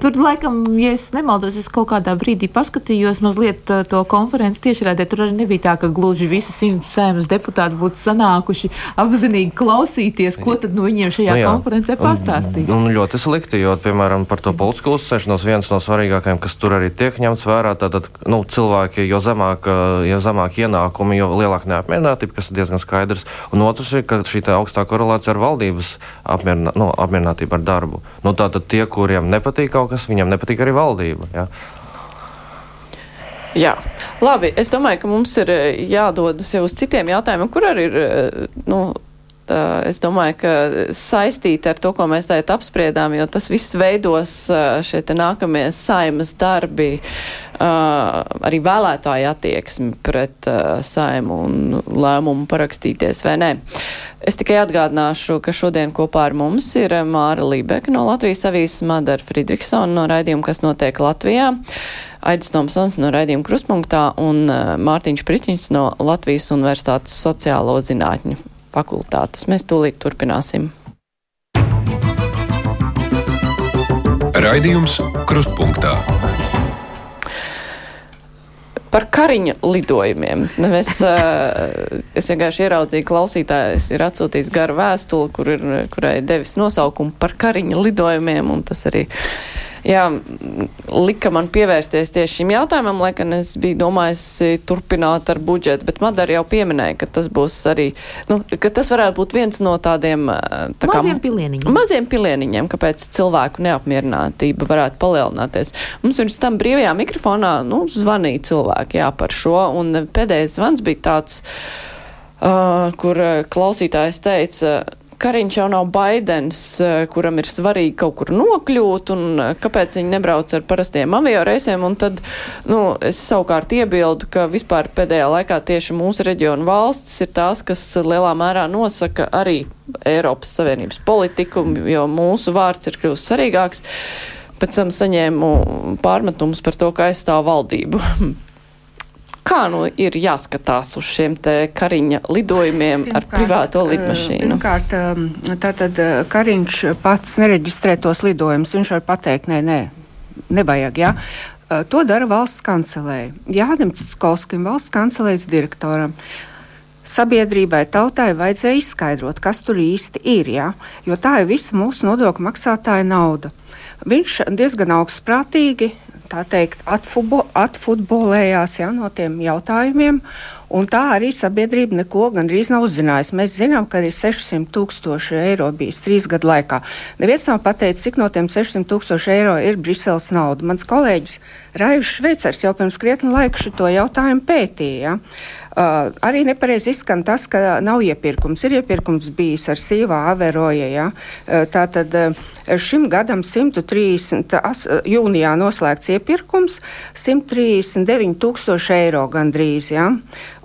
Tur, laikam, ja es nemaldos, es kaut kādā brīdī paskatījos mazliet to konferenci tiešraidē. Tur arī nebija tā, ka gluži visi simts sēmas deputāti būtu sanākuši apzinīgi klausīties, ko tad no viņiem šajā nu, konferencē pastāstīs. Un, un ļoti slikti, jo, piemēram, par to politisko uzsēšanos viens no svarīgākajiem, kas tur arī tiek ņemts vērā, tātad nu, cilvēki, jo zemāk, jo zemāk ienākumi, jo lielāka neapmierinātība, kas ir diezgan skaidrs. Un otrs ir, ka šī augstā korelācija ar valdības apmierinātību nu, apmierinātību ar darbu. Nu, tātad tie, kuriem nepatīk kaut kas, viņam nepatīk arī valdība. Ja? Jā, labi. Es domāju, ka mums ir eh, jādodas jau uz citiem jautājumiem, kur arī ir. Eh, nu, tā, es domāju, ka saistīti ar to, ko mēs tagad apspriedām, jo tas viss veidos eh, šie nākamie saimas darbi. Uh, arī vēlētāju attieksmi pret uh, saimu un lēmumu parakstīties vai nē. Es tikai atgādināšu, ka šodien kopā ar mums ir Māra Lībeka no Latvijas avīzes, Madara Friedrichsona no raidījuma, kas notiek Latvijā. Aidis Tomsons no raidījuma Kruspunktā un Mārtiņš Priķins no Latvijas Universitātes sociālo zinātņu fakultātes. Mēs tūlīt turpināsim. Raidījums Krustpunktā par kariņa lidojumiem. Es, es vienkārši ieraudzīju, klausītājs ir atsūtījis garu vēstuli, kur ir, kurai devis nosaukumu par kariņa lidojumiem, un tas arī jā, lika man pievērsties tieši šim jautājumam, lai gan es biju domājis turpināt ar budžetu, bet Madara jau pieminēja, ka tas būs arī, nu, ka tas varētu būt viens no tādiem tā kā, maziem pilieniņiem. Maziem pilieniņiem, kāpēc cilvēku neapmierinātība varētu palielināties. Mums pirms tam brīvajā mikrofonā, nu, zvanīja cilvēki, jā, par šo, un pēdējais zvans bija tāds, uh, kur klausītājs teica, Kariņš jau nav Baidens, eh, kuram ir svarīgi kaut kur nokļūt, un eh, kāpēc viņi nebrauc ar parastiem avio reisiem, un tad, nu, es savukārt iebildu, ka vispār pēdējā laikā tieši mūsu reģionu valstis ir tās, kas lielā mērā nosaka arī Eiropas Savienības politiku, jo mūsu vārds ir kļūst svarīgāks. Pēc tam saņēmu pārmetumus par to, ka aizstāv valdību. Kā nu ir jāskatās uz šiem kariņa lidojumiem pirmkārt, ar privāto eh, lidmašīnu? Pirmkārt, um, tātad eh, kariņš pats nereģistrē tos lidojumus. Viņš var pateikt, nē, nē, nevajag. Ja? Eh, to dara valsts kancelēja. Jānim Citskovskim, valsts kancelējas direktoram. Sabiedrībai, tautai vajadzēja izskaidrot, kas tur īsti ir, ja? jo tā ir visa mūsu nodokļu maksātāja nauda. Viņš diezgan augstprātīgi tā teikt, atfubo, atfutbolējās ja, no tiem jautājumiem. Un tā arī sabiedrība neko gandrīz nav uzzinājusi. Mēs zinām, ka ir 600 tūkstoši eiro bijis trīs gadu laikā. Neviens nav pateicis, cik no tiem 600 tūkstoši eiro ir Briseles nauda. Mans kolēģis Raivs Šveicers jau pirms krietni laika šo jautājumu pētīja. Ja? Uh, arī nepareizi izskan tas, ka nav iepirkums. Ir iepirkums bijis ar sīvā averoja. Ja? Uh, Tātad šim gadam 130, as, jūnijā noslēgts iepirkums 139 tūkstoši eiro gandrīz. Ja?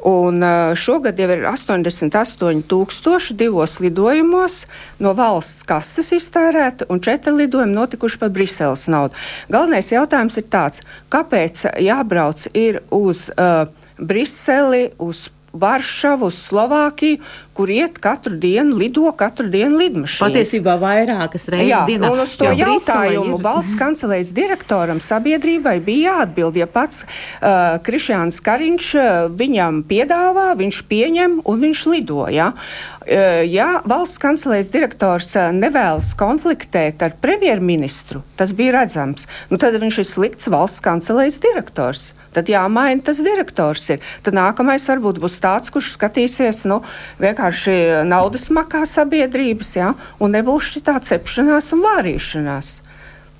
Un šogad jau ir 88,000 divos lidojumos no valsts kases iztērēta, un četri lidojumi notikuši par Briseles naudu. Galvenais jautājums ir tāds, kāpēc jābrauc ir uz uh, Briseli, uz Varšavu, uz Slovākiju, kur iet katru dienu, lido katru dienu lidmašīnas. Patiesībā vairākas reizes Jā, dienā. Un uz to Jā. jautājumu ir... valsts kancelējas direktoram sabiedrībai bija jāatbild, ja pats uh, Krišjāns Kariņš uh, viņam piedāvā, viņš pieņem un viņš lido. Ja? Uh, ja valsts kancelējas direktors uh, nevēlas konfliktēt ar premjerministru, tas bija redzams, nu tad viņš ir slikts valsts kancelējas direktors tad jāmaina tas direktors. Ir. Tad nākamais varbūt būs tāds, kurš skatīsies nu, vienkārši vienkārši naudas makā sabiedrības, ja, un nebūs šī tā cepšanās un vārīšanās.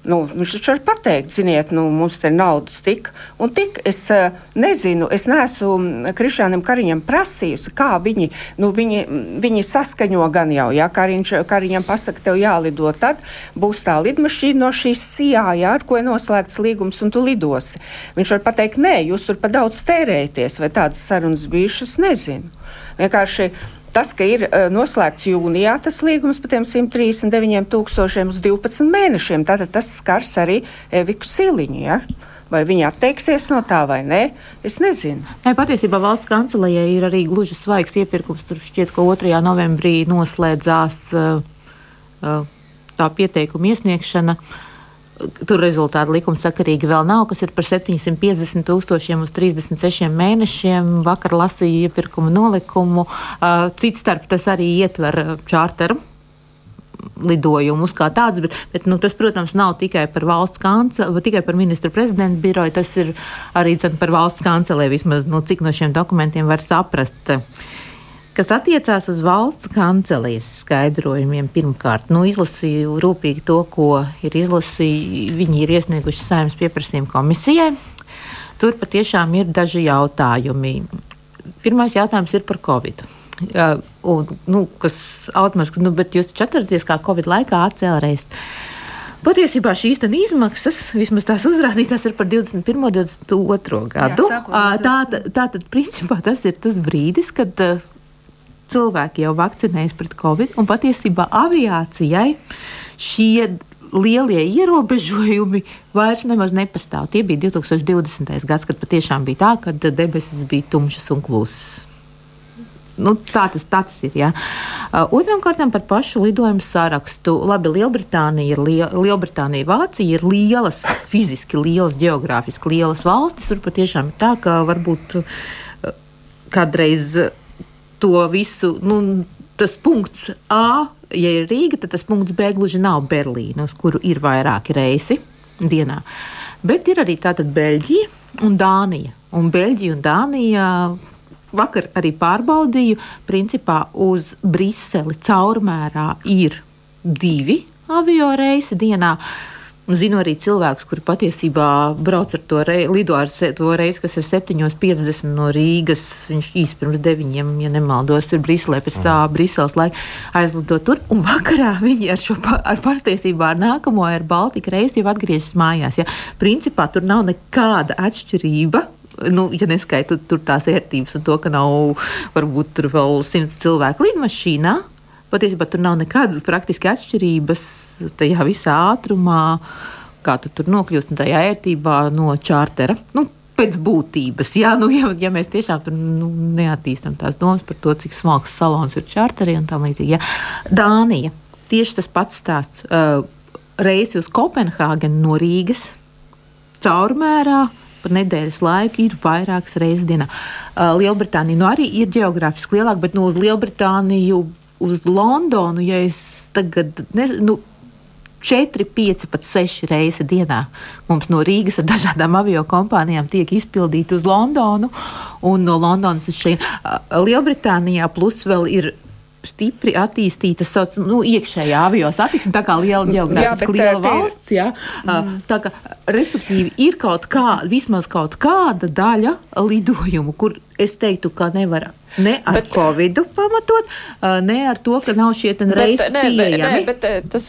Nu, viņš taču var pateikt, ziniet, nu, mums te naudas tik un tik. Es uh, nezinu, es neesmu mm, Krišānam Kariņam prasījusi, kā viņi, nu, viņi, viņi saskaņo gan jau, ja Kariņš, Kariņam pasaka, tev jālido, tad būs tā lidmašīna no šīs sijā, ja, ar ko ir noslēgts līgums, un tu lidosi. Viņš var pateikt, nē, jūs tur pa daudz tērēties, vai tādas sarunas bijušas, nezinu. Vienkārši Tas, ka ir uh, noslēgts jūnijā tas līgums par tiem 139 tūkstošiem uz 12 mēnešiem, tātad tas skars arī Eviku Siliņu. Ja? Vai viņi atteiksies no tā vai nē, es nezinu. Nē, patiesībā valsts kancelējai ir arī gluži svaigs iepirkums. Tur šķiet, ka 2. novembrī noslēdzās uh, uh, tā pieteikuma iesniegšana. Uh, Tur rezultāti likumsakarīgi vēl nav, kas ir par 750 tūkstošiem uz 36 mēnešiem. Vakar lasīju iepirkuma nolikumu. Cits starp tas arī ietver čārteru lidojumus kā tādus, bet, bet nu, tas, protams, nav tikai par valsts kancelu, tikai par ministru prezidentu biroju, tas ir arī dzen, par valsts kancelē, vismaz nu, cik no šiem dokumentiem var saprast. Kas attiecās uz valsts kancelēs skaidrojumiem, pirmkārt, nu, izlasīju rūpīgi to, ko ir izlasījuši. Viņi ir iesnieguši saimnes pieprasījumu komisijai. Tur patiešām ir daži jautājumi. Pirmais jautājums ir par Covid. Uh, un, nu, kas automātiski, nu, bet jūs taču atceraties, kā Covid laikā atcēlreiz. Patiesībā šīs izmaksas, vismaz tās uzrādītās, ir par 21. un 22. gadu. Jā, tā, tā, tā tad, principā, tas ir tas brīdis, kad uh, cilvēki jau vakcinējas pret covid, un patiesībā aviācijai šie lielie ierobežojumi vairs nemaz nepastāv. Tie bija 2020. gads, kad patiešām bija tā, ka debesis bija tumšas un klusas. Nu, tā, tas, tā tas ir. Ja. Otram kārtam par pašu lidojumu sarakstu. Labi, Lielbritānija ir, liel, Lielbritānija, Vācija ir lielas, fiziski lielas, geogrāfiski lielas valstis. Tur patiešām ir tā, ka varbūt kādreiz to visu. Nu, tas punkts A, ja ir Rīga, tad tas punkts B gluži nav Berlīna, uz kuru ir vairāki reisi dienā. Bet ir arī tātad Beļģija un Dānija. Un Beļģija un Dānija vakar arī pārbaudīju, principā uz Briseli caurmērā ir divi avio reisi dienā. Uh, Zinu arī cilvēkus, kuri patiesībā brauc ar to reizi, lido ar to reizi, kas ir 7.50 no Rīgas. Viņš īsi pirms 9, ja nemaldos, ir Briselē, pēc tā mm. Briseles laika aizlido tur. Un vakarā viņi ar šo ar patiesībā ar nākamo ar Baltiku reizi jau atgriežas mājās. Ja? Principā tur nav nekāda atšķirība nu, ja neskaitot tur tās ērtības un to, ka nav varbūt tur vēl simts cilvēku lidmašīnā, patiesībā tur nav nekādas praktiski atšķirības tajā visā ātrumā, kā tu tur nokļūst un tajā ērtībā no čārtera. Nu, Pēc būtības, jā, nu, ja, ja mēs tiešām tur, nu, neattīstām tās domas par to, cik smalks salons ir čārterī un tā līdzīgi. Jā. Dānija tieši tas pats stāsts. Uh, reisi uz Kopenhāgenu no Rīgas caurmērā par nedēļas laiku ir vairākas reizes dienā. Uh, Lielbritānija nu, arī ir geogrāfiski lielāka, bet nu, uz Lielbritāniju uz Londonu, ja es tagad nezinu. Nu, 4, 5, pat 6 reizes dienā mums no Rīgas ar dažādām avio kompānijām tiek izpildīti uz Londonu un no Londonas uz šeit. Lielbritānijā plus vēl ir stipri attīstīta sauc, nu, iekšējā avio satiksme, tā kā liela geogrāfiski liela valsts. Jā, mm. Tā kā, respektīvi, ir kaut kāda, vismaz kaut kāda daļa lidojumu, kur es teiktu, ka nevar Ne ar bet, Covid pamatot, ne ar to, ka nav šie reizes pieejami. Nē, bet tas,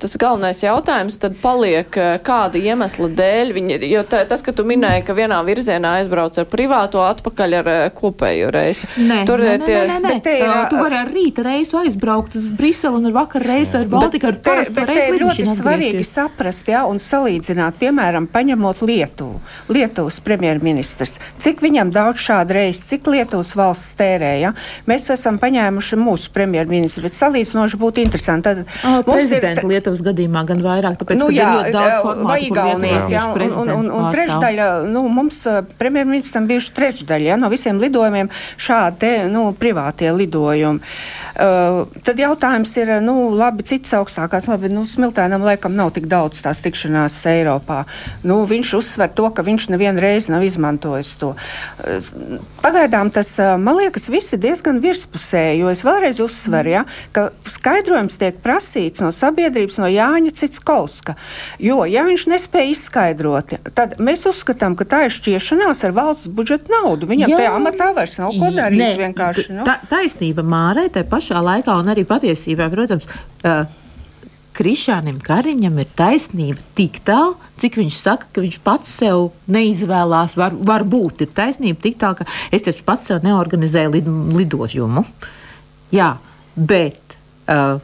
tas galvenais jautājums tad paliek, kāda iemesla dēļ viņi, jo tā, tas, ka tu minēji, ka vienā virzienā aizbrauc ar privāto, atpakaļ ar kopējo reisu. Nē, Tur, nē, tie, nē, nē, nē. Ir, tu vari ar rīta reisu aizbraukt uz Briselu un ar vakar reisu ar Baltiku. Ar parasto bet, reisu ir ļoti svarīgi saprast, jā, un salīdzināt, piemēram, paņemot Lietuvu. Lietuvas premjerministrs, cik viņam daudz šādu reisu, cik Lietuvas valsts valsts tērē. Ja? Mēs esam paņēmuši mūsu premjerministru, bet salīdzinoši būtu interesanti. Tad oh, mums ir Lietuvas gadījumā gan vairāk, tāpēc, nu, jā, formātu, vai Igaunijas, jā, un, un, un, un trešdaļa, nu, mums premjerministram bijuši trešdaļa, ja, no visiem lidojumiem šādi, nu, privātie lidojumi. Uh, tad jautājums ir, nu, labi, cits augstākās, labi, nu, Smiltēnam laikam nav tik daudz tās tikšanās Eiropā. Nu, viņš uzsver to, ka viņš nevienu reizi nav izmantojis to. Pagaidām tas uh, Man liekas, visi diezgan virspusēji, jo es vēlreiz uzsveru, ja, ka skaidrojums tiek prasīts no sabiedrības, no Jāņa Citskolska. Jo, ja viņš nespēja izskaidrot, tad mēs uzskatām, ka tā ir šķiešanās ar valsts budžeta naudu. Viņam Jā. tajā amatā vairs nav ko darīt. Nē, vienkārši. Nu. Tā, taisnība Mārai, tai pašā laikā un arī patiesībā, protams. Uh, Krišānam Kariņam ir taisnība tik tālu, cik viņš saka, ka viņš pats sev neizvēlās. Var, varbūt ir taisnība tik tālu, ka es taču pats sev neorganizēju lid, lidojumu. Jā, bet uh,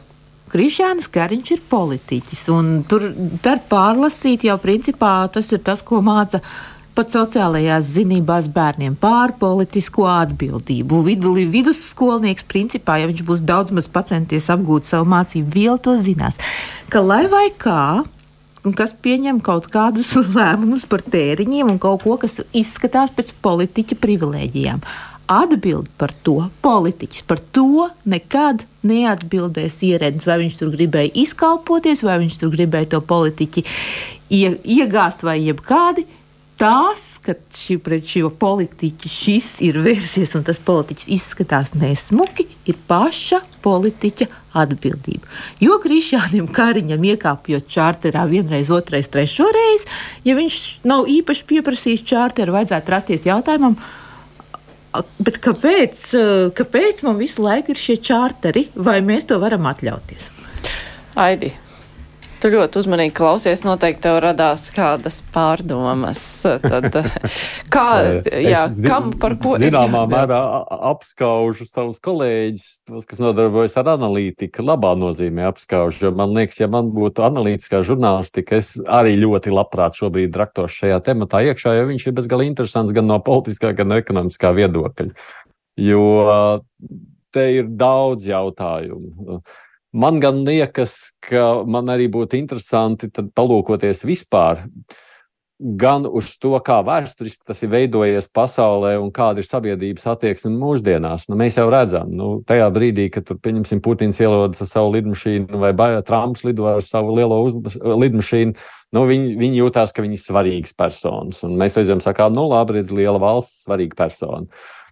Krišāns Kariņš ir politiķis, un tur var pārlasīt jau principā tas ir tas, ko māca pat sociālajās zinībās bērniem pār politisko atbildību. Vidu, vidusskolnieks, principā, ja viņš būs daudz maz pacenties apgūt savu mācību vielu, to zinās. Ka lai vai kā, kas pieņem kaut kādus lēmumus par tēriņiem un kaut ko, kas izskatās pēc politiķa privilēģijām. Atbild par to politiķis. Par to nekad neatbildēs ierēdnis, vai viņš tur gribēja izkalpoties, vai viņš tur gribēja to politiķi ie, iegāzt vai jebkādi tās, ka šī, pret šo politiķi šis ir vērsies un tas politiķis izskatās nesmuki, ir paša politiķa atbildība. Jo Krišānam Kariņam iekāpjot čārterā vienreiz, otrais, trešo reizi, ja viņš nav īpaši pieprasījis čārteru, vajadzētu rasties jautājumam. Bet kāpēc, kāpēc man visu laiku ir šie čārteri, vai mēs to varam atļauties? Aidi, Tu ļoti uzmanīgi klausies, noteikti tev radās kādas pārdomas. Tad, kā, jā, es, kam par ko ir? Zināmā mērā apskaužu savus kolēģis, tos, kas nodarbojas ar analītiku, labā nozīmē apskaužu, jo man liekas, ja man būtu analītiskā žurnālistika, es arī ļoti labprāt šobrīd raktošu šajā tematā iekšā, jo viņš ir bezgalīgi interesants gan no politiskā, gan no ekonomiskā viedokļa. Jo te ir daudz jautājumu. Man gan liekas, ka man arī būtu interesanti palūkoties vispār gan uz to, kā vēsturiski tas ir veidojies pasaulē un kāda ir sabiedrības attieksme mūsdienās. Nu, mēs jau redzam, nu, tajā brīdī, kad tur, pieņemsim, Putins ielodas ar savu lidmašīnu vai Trumps lido ar savu lielo lidmašīnu, nu, viņi, viņi jūtās, ka viņi ir svarīgas personas. Un mēs aizjām sakām, nu, labi, redz, liela valsts, svarīga persona.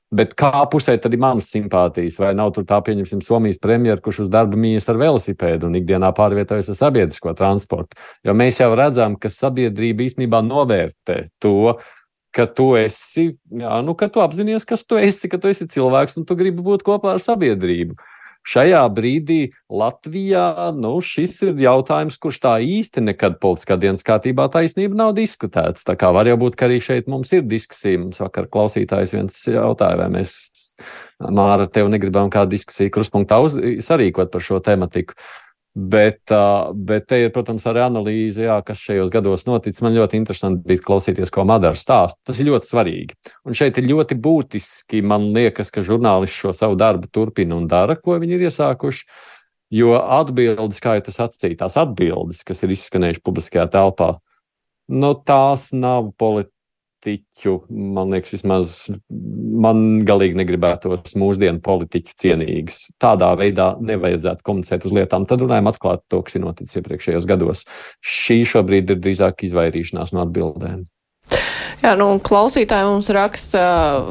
Bet kā pusē tad ir manas simpātijas? Vai nav tur tā, pieņemsim, Somijas premjeras, kurš uz darbu mījas ar velosipēdu un ikdienā pārvietojas ar sabiedrisko transportu? Jo mēs jau redzam, ka sabiedrība īstenībā novērtē to, ka tu esi, jā, nu, ka tu apzinājies, kas tu esi, ka tu esi cilvēks un tu gribi būt kopā ar sabiedrību šajā brīdī Latvijā nu, šis ir jautājums, kurš tā īsti nekad politiskā dienas kārtībā taisnība nav diskutēts. Tā kā var jau būt, ka arī šeit mums ir diskusija. Mums vakar klausītājs viens jautāja, vai mēs, Māra, tev negribam kādu diskusiju kruspunktā uz, sarīkot par šo tematiku. Bet, bet te ir, protams, arī analīze, jā, kas šajos gados noticis. Man ļoti interesanti bija klausīties, ko Madara stāsta. Tas ir ļoti svarīgi. Un šeit ir ļoti būtiski, man liekas, ka žurnālisti šo savu darbu turpina un dara, ko viņi ir iesākuši. Jo atbildes, kā jau tas atsīja, tās atbildes, kas ir izskanējušas publiskajā telpā, nu, tās nav politi politiķu, man liekas, vismaz man galīgi negribētos mūsdienu politiķu cienīgas. Tādā veidā nevajadzētu komunicēt uz lietām. Tad runājam atklāti to, kas ir noticis iepriekšējos gados. Šī šobrīd ir drīzāk izvairīšanās no atbildēm. Jā, nu, klausītāji mums raksta,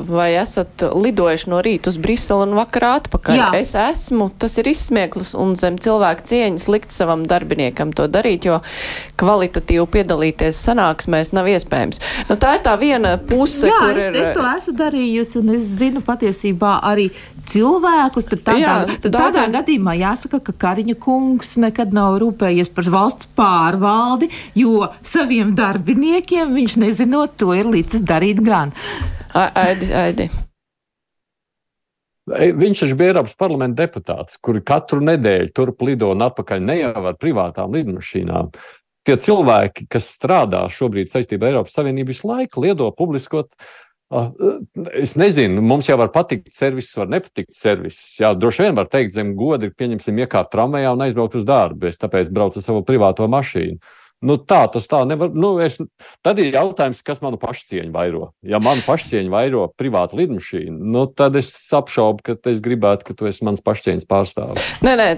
vai esat lidojuši no rīta uz Briselu un vakarā atpakaļ. Jā. Es esmu, tas ir izsmieklis un zem cilvēku cieņas likt savam darbiniekam to darīt, jo kvalitatīvi piedalīties sanāksmēs nav iespējams. Nu, tā ir tā viena puse, Jā, kur es, ir. es to esmu darījusi un es zinu patiesībā arī cilvēkus, tad tādā, Jā, tad tādā daudziem- gadījumā jāsaka, ka Kariņa kungs nekad nav rūpējies par valsts pārvaldi, jo saviem darbiniekiem viņš nezinot, to ir līdzis darīt gan. Aidi, aidi. Viņš taču bija Eiropas parlamenta deputāts, kuri katru nedēļu turp lido un atpakaļ ne jau ar privātām lidmašīnām. Tie cilvēki, kas strādā šobrīd saistībā ar Eiropas Savienību, visu laiku liedo publiskot. ah, Es nezinu, mums jau var patikt servis, var nepatikt servis. Jā, droši vien var teikt, zem goda ir pieņemsim iekāpt tramvajā un aizbraukt uz darbu. Es tāpēc braucu ar savu privāto mašīnu. Nu, tā tas tā nevar. Nu, es, tad ir jautājums, kas manu pašcieņu vairo. Ja manu pašcieņu vairo privāta lidmašīna, nu, tad es apšaubu, ka es gribētu, ka tu esi mans pašcieņas pārstāvis. Nē, nē,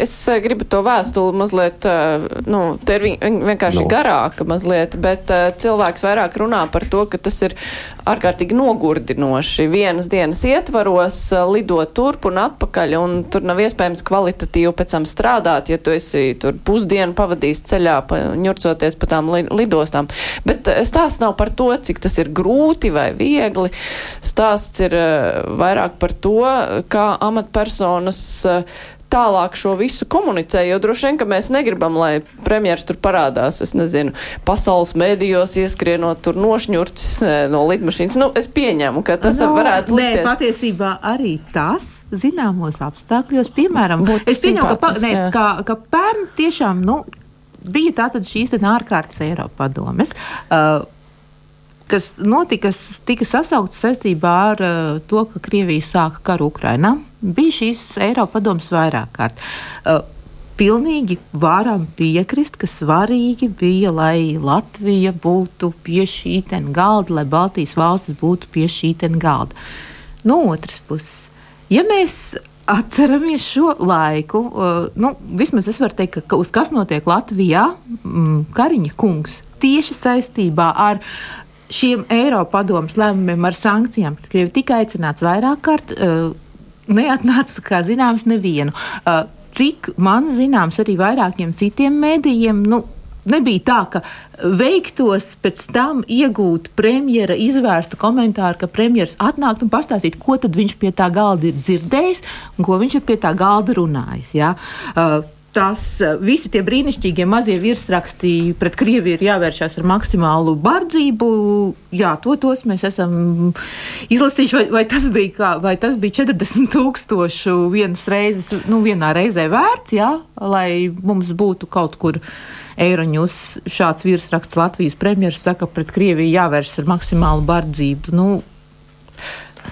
es eh, gribu to vēstuli mazliet, eh, nu, te ir vienkārši no. garāka mazliet, bet cilvēks vairāk runā par to, ka tas ir ārkārtīgi nogurdinoši. Vienas dienas ietvaros lidot turp un atpakaļ, un tur nav iespējams kvalitatīvi pēc tam strādāt, ja tu esi tur pusdienu pavadījis ceļā. Pa, ņurcoties pa tām lidostām. Bet stāsts nav par to, cik tas ir grūti vai viegli. Stāsts ir vairāk par to, kā amatpersonas tālāk šo visu komunicē, jo droši vien, ka mēs negribam, lai premjeras tur parādās, es nezinu, pasaules mēdījos ieskrienot tur nošņurcis no lidmašīnas. Nu, es pieņemu, ka tas no, varētu būt. Nē, patiesībā arī tas zināmos apstākļos, piemēram, Būtu es pieņemu, ka, pa, ne, ka, ka pērn tiešām, nu, bija tātad šīs ārkārtas Eiropa padomes. Uh, kas notika, tika sasaukts saistībā ar uh, to, ka Krievija sāka karu Ukrainā. Bija šīs Eiropa padomas vairāk kārt. Uh, pilnīgi varam piekrist, ka svarīgi bija, lai Latvija būtu pie šī galda, lai Baltijas valstis būtu pie šī galda. No otras puses, ja mēs atceramies šo laiku. Uh, nu, vismaz es varu teikt, ka, uz kas notiek Latvijā, mm, Kariņa kungs tieši saistībā ar šiem Eiropas padomus lēmumiem, ar sankcijām, pret Krieviju tika aicināts vairāk kārt. Uh, neatnāca, kā zināms, nevienu. Uh, cik man zināms, arī vairākiem citiem mēdījiem, nu, nebija tā, ka veiktos pēc tam iegūt premjera izvērstu komentāru, ka premjeras atnāktu un pastāstītu, ko viņš pie tā galda ir dzirdējis un ko viņš ir pie tā galda runājis. Ja? Uh, tas visi tie brīnišķīgie mazie virsraksti pret Krieviju ir jāvēršās ar maksimālu bardzību. Jā, to tos mēs esam izlasījuši. Vai, vai, tas, bija kā, vai tas bija 40 tūkstošu vienas reizes, nu, vienā reizē vērts, jā, lai mums būtu kaut kur Eiroņus šāds virsraksts Latvijas premjeras saka, pret Krieviju jāvēršas ar maksimālu bardzību. Nu,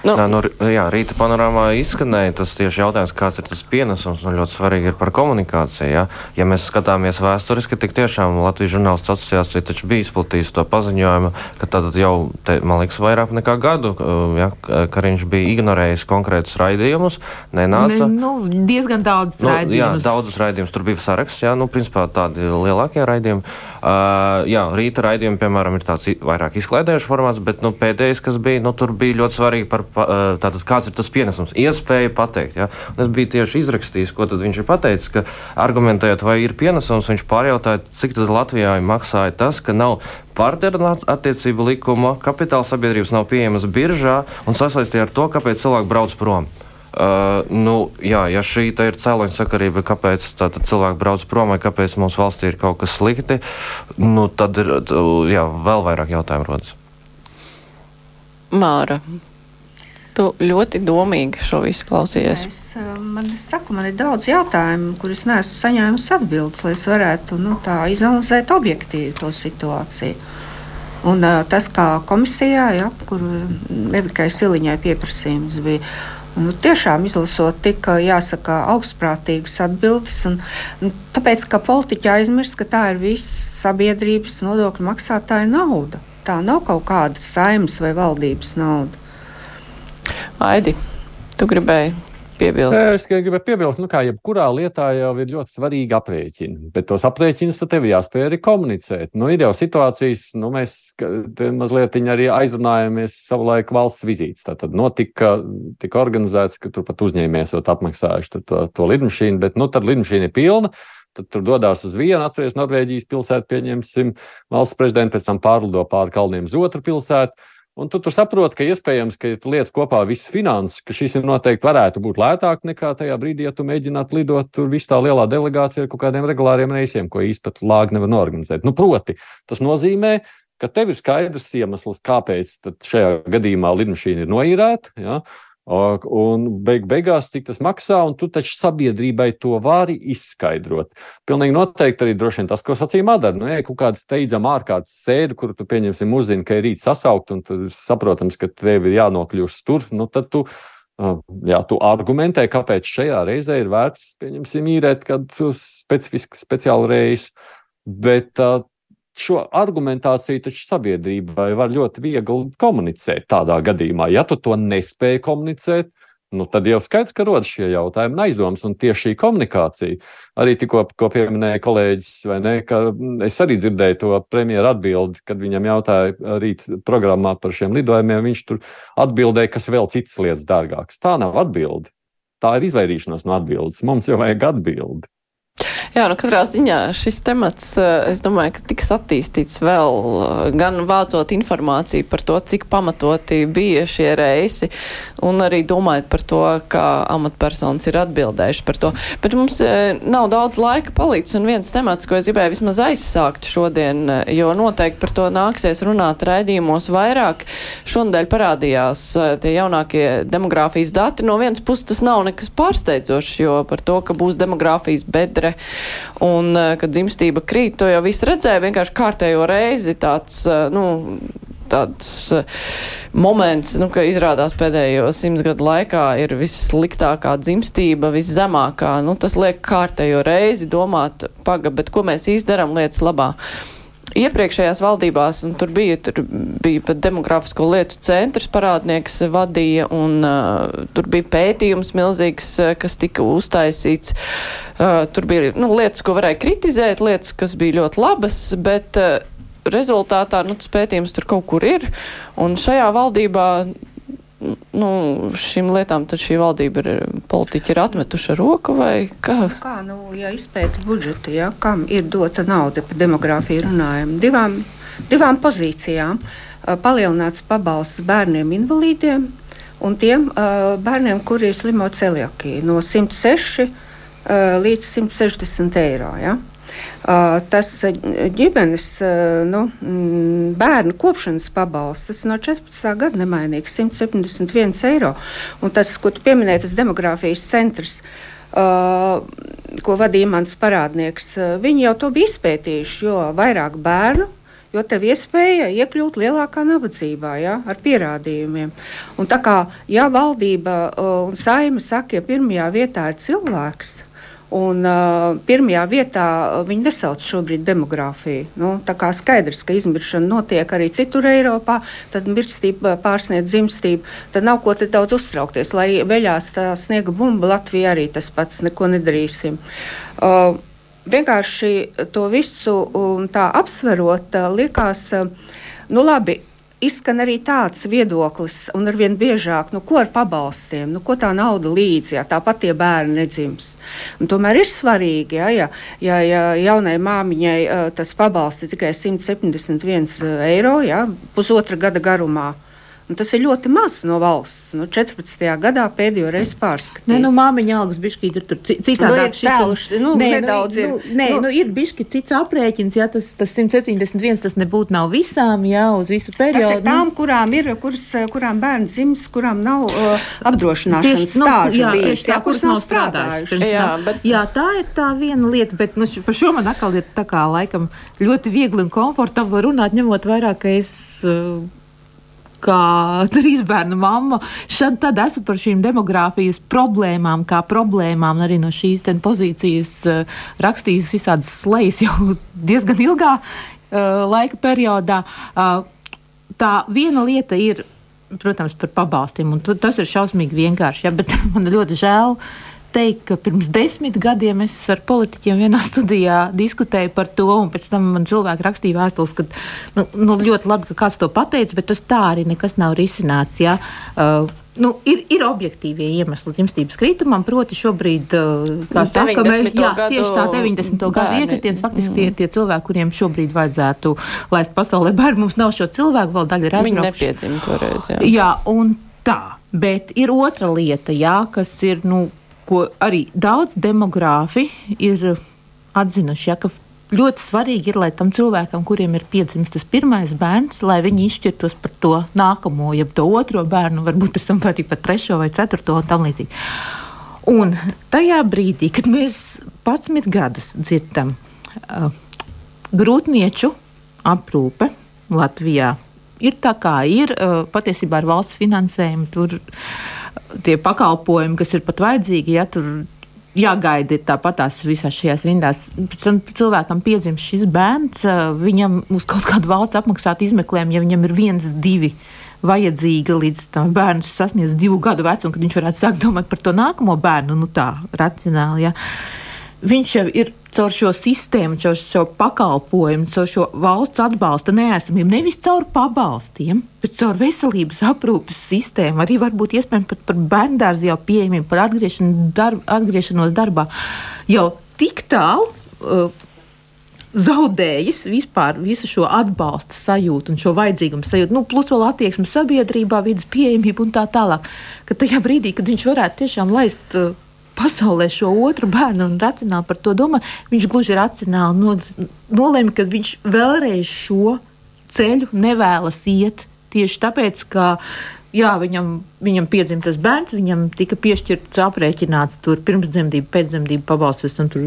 Nu, Nā, nu, jā, rīta panorāmā izskanēja tas tieši jautājums, kāds ir tas pienesums. Nu, ļoti svarīgi ir par komunikāciju. Ja, ja mēs skatāmies vēsturiski, tad tiešām Latvijas žurnālistu asociācija taču bija izplatījusi to paziņojumu, ka tad jau, te, man liekas, vairāk nekā gadu, ja, ka viņš bija ignorējis konkrētus raidījumus, nenāca. Ne, nu, diezgan daudz nu, raidījumus. Jā, daudzus raidījumus. Tur bija saraksts, jā, nu, principā tādi lielākie raidījumi. Uh, jā, rīta raidījumi, piemēram, ir tāds vairāk izklaidējušs formāts, bet nu, pēdējais, kas bija, nu, tur bija ļoti svarīgi par tātad, kāds ir tas pienesums, iespēja pateikt. Ja? Un es biju tieši izrakstījis, ko viņš ir pateicis, ka argumentējot, vai ir pienesums, viņš pārjautāja, cik tad Latvijā maksāja tas, ka nav partneru attiecību likuma, kapitāla sabiedrības nav pieejamas biržā un sasaistīja ar to, kāpēc cilvēki brauc prom. Uh, nu, jā, ja šī ir cēloņa sakarība, kāpēc cilvēki brauc prom vai kāpēc mūsu valstī ir kaut kas slikti, nu, tad ir jā, vēl vairāk jautājumu rodas. Māra. Tu ļoti domīgi šo visu klausies. Es, man, es saku, man ir daudz jautājumu, kurus neesmu saņēmusi atbildes, lai es varētu nu, izanalizēt objektīvi to situāciju. Un, tas, kā komisijā, ja, kur Evikai Siliņai pieprasījums bija, Nu, tiešām izlasot, tika jāsaka augstprātīgas atbildes. Un, un tāpēc, ka politiķi aizmirst, ka tā ir visas sabiedrības nodokļu maksātāja nauda. Tā nav kaut kāda saimnes vai valdības nauda. Aidi, tu gribēji piebilst? Es gribēju piebilst, nu, ka jebkurā lietā jau ir ļoti svarīgi aprēķini, bet tos aprēķinus tev jāspēj arī komunicēt. Nu, ir jau situācijas, nu, mēs mazliet arī aizrunājāmies savulaik valsts vizītes. Tad notika, tika organizēts, ka tur pat uzņēmējs jau apmaksājuši to, to lidmašīnu, bet nu, tad lidmašīna ir pilna. Tad tur dodas uz vienu, atcerieties, Norvēģijas pilsētu, pieņemsim, valsts prezidentu, pēc tam pārlido pāri kalniem uz otru pilsētu. Un tu tur saproti, ka iespējams, ka ja tu liec kopā visas finanses, ka šis ir noteikti varētu būt lētāk nekā tajā brīdī, ja tu mēģinātu lidot tur visā tā lielā delegācija ar kaut kādiem regulāriem reisiem, ko īstenībā lāgi nevar norganizēt. Nu, proti, tas nozīmē, ka tev ir skaidrs iemesls, kāpēc šajā gadījumā lidmašīna ir noīrēta. Ja? Un beig beigās, cik tas maksā, un tu taču sabiedrībai to vari izskaidrot. Pilnīgi noteikti arī droši vien tas, ko sacīja Madara. Nu, ja kaut kāda steidzama ārkārtas sēde, kuru tu pieņemsim, uzzini, ka ir rīt sasaukt, un tad saprotams, ka tev ir jānokļūst tur, nu tad tu. Jā, tu argumentē, kāpēc šajā reizē ir vērts, pieņemsim, īrēt kādu specifisku, speciālu reisu. Bet uh, šo argumentāciju taču sabiedrībai var ļoti viegli komunicēt tādā gadījumā. Ja tu to nespēji komunicēt, nu, tad jau skaidrs, ka rodas šie jautājumi un aizdomas. Un tieši šī komunikācija, arī tikko pieminēja kolēģis, vai ne, es arī dzirdēju to premjeru atbildi, kad viņam jautāja rīt programmā par šiem lidojumiem. Viņš tur atbildēja, kas vēl citas lietas dārgākas. Tā nav atbilde. Tā ir izvairīšanās no atbildes. Mums jau vajag atbildi. Jā, nu katrā ziņā šis temats, eh, es domāju, ka tiks attīstīts vēl, eh, gan vācot informāciju par to, cik pamatoti bija šie reisi, un arī domājot par to, kā amatpersonas ir atbildējuši par to. Bet mums eh, nav daudz laika palicis, un viens temats, ko es gribēju vismaz aizsākt šodien, jo noteikti par to nāksies runāt raidījumos vairāk. Šonadēļ parādījās tie jaunākie demogrāfijas dati. No vienas puses tas nav nekas pārsteidzošs, jo par to, ka būs demogrāfijas bedre, Un, eh, kad dzimstība krīt, to jau viss redzēja, vienkārši kārtējo reizi tāds, eh, nu, tāds eh, moments, nu, ka izrādās pēdējo simts gadu laikā ir vissliktākā dzimstība, viszemākā. Nu, tas liek kārtējo reizi domāt, paga, bet ko mēs izdarām lietas labā iepriekšējās valdībās, un tur bija, tur bija pat demografisko lietu centrs parādnieks vadīja, un uh, tur bija pētījums milzīgs, kas tika uztaisīts. Uh, tur bija nu, lietas, ko varēja kritizēt, lietas, kas bija ļoti labas, bet uh, rezultātā nu, tas pētījums tur kaut kur ir, un šajā valdībā nu, šīm lietām šī valdība ir politiķi ir atmetuši roku vai kā? Kā, nu, ja izpēta budžetu, ja, kam ir dota nauda par demogrāfiju runājam, divām, divām pozīcijām palielināts pabalsts bērniem invalīdiem un tiem uh, bērniem, kuri slimo celiakī no 106 uh, līdz 160 eiro. Ja? Tas ģimenes nu, mm, bērnu kopšanas pabalsts no 14. gada nemainīgs - 171 eiro. Un tas, ko tu pieminēji, tas demogrāfijas centrs. Uh, ko vadīja mans parādnieks, viņi jau to bija izpētījuši, jo vairāk bērnu, jo tev iespēja iekļūt lielākā nabadzībā, ja, ar pierādījumiem. Un tā kā ja valdība un saima saka, ja pirmajā vietā ir cilvēks, Un, uh, pirmajā vietā viņi nesauc šobrīd demogrāfiju. Nu, tā kā skaidrs, ka izmiršana notiek arī citur Eiropā, tad mirstība pārsniedz dzimstību. Tad nav ko te daudz uztraukties. Lai veļās tā sniega bumba, Latvija arī tas pats, neko nedarīsim. Uh, vienkārši to visu um, tā apsverot, uh, liekas, uh, nu labi izskan arī tāds viedoklis, un arvien biežāk, nu, ko ar pabalstiem, nu, ko tā nauda līdzi, ja tāpat tie bērni nedzims. Un tomēr ir svarīgi, ja, ja, ja, ja jaunai māmiņai uh, tas pabalsti tikai 171 eiro, ja, pusotra gada garumā. Un tas ir ļoti maz no valsts. Nu, 14. gadā pēdējo reizi pārskatīts. Nē, nu, māmiņa algas bišķi ir tur citādāk. Nu, cēluši, nu, nē, nedaudz nu, ir. Nē, nu, nu, ir bišķi cits aprēķins, ja tas, tas 171, tas nebūtu nav visām, jā, uz visu periodu. Tas ir tām, kurām ir, kuras, kurām bērns dzims, kurām nav uh, apdrošināšanas nu, jā, bijis, jā, kuras nav strādājušas. Jā, bet... jā, tā ir tā viena lieta, bet nu, par šo man atkal ir tā kā laikam ļoti viegli un komfortabli runāt, ņemot vairāk, ka es. Uh, kā trīs bērnu mamma, šad tad esmu par šīm demogrāfijas problēmām, kā problēmām, arī no šīs pozīcijas uh, rakstījis visādas slejas jau diezgan ilgā uh, laika periodā. Uh, tā viena lieta ir, protams, par pabalstiem, un tas ir šausmīgi vienkārši, ja, bet man ļoti žēl. Uh, teikt, ka pirms desmit gadiem es ar politiķiem vienā studijā diskutēju par to, un pēc tam man cilvēki rakstīja vēstules, ka nu, nu, ļoti labi, ka kāds to pateica, bet tas tā arī nekas nav risināts. Ja? Uh, Nu, ir, ir objektīvie iemesli dzimstības kritumam, proti, šobrīd, uh, kā saka, mēs, jā, tieši tā 90. gadu iekritiens, faktiski mm. tie ir tie cilvēki, kuriem šobrīd vajadzētu laist pasaulē bērnu. Mums nav šo cilvēku, vēl daļa ir aizbraukuši. Viņi nepiedzim toreiz, jā. Jā, un tā, bet ir otra lieta, jā, kas ir, nu, ko arī daudz demogrāfi ir atzinuši, ja, ka ļoti svarīgi ir, lai tam cilvēkam, kuriem ir piedzimis tas pirmais bērns, lai viņi izšķirtos par to nākamo, jeb to otro bērnu, varbūt pēc tam arī par trešo vai ceturto un tam līdzīgi. Un tajā brīdī, kad mēs 11 gadus dzirdam uh, grūtnieču aprūpe Latvijā, ir tā kā ir, uh, patiesībā ar valsts finansējumu tur. Uh, tie pakalpojumi, kas ir pat vajadzīgi, ja tur jāgaida tāpat tās visās šajās rindās. Pēc tam cilvēkam piedzimst šis bērns, viņam uz kaut kādu valsts apmaksātu izmeklējumu, ja viņam ir viens, divi vajadzīga līdz tam bērns sasniedz divu gadu vecumu, kad viņš varētu sākt domāt par to nākamo bērnu, nu tā, racionāli. Ja. Viņš jau ir caur šo sistēmu, caur šo pakalpojumu, caur šo valsts atbalsta neesamību, nevis caur pabalstiem, bet caur veselības aprūpes sistēmu, arī varbūt iespējams pat par bērndārzu jau pieejamību, par darb, atgriešanos darbā. Jau tik tālu. Uh, zaudējis vispār visu šo atbalsta sajūtu un šo vajadzīgumu sajūtu, nu, plus vēl attieksmi sabiedrībā, vidas pieejamību un tā tālāk. Ka tajā brīdī, kad viņš varētu tiešām laist uh, pasaulē šo otru bērnu un racionāli par to domāt, viņš gluži racionāli no, nolēma, ka viņš vēlreiz šo ceļu nevēlas iet. Tieši tāpēc, ka jā, viņam, viņam piedzima tas bērns, viņam tika piešķirts aprēķināts pirmsdzemdību, pēcdzemdību pabalsts, un tur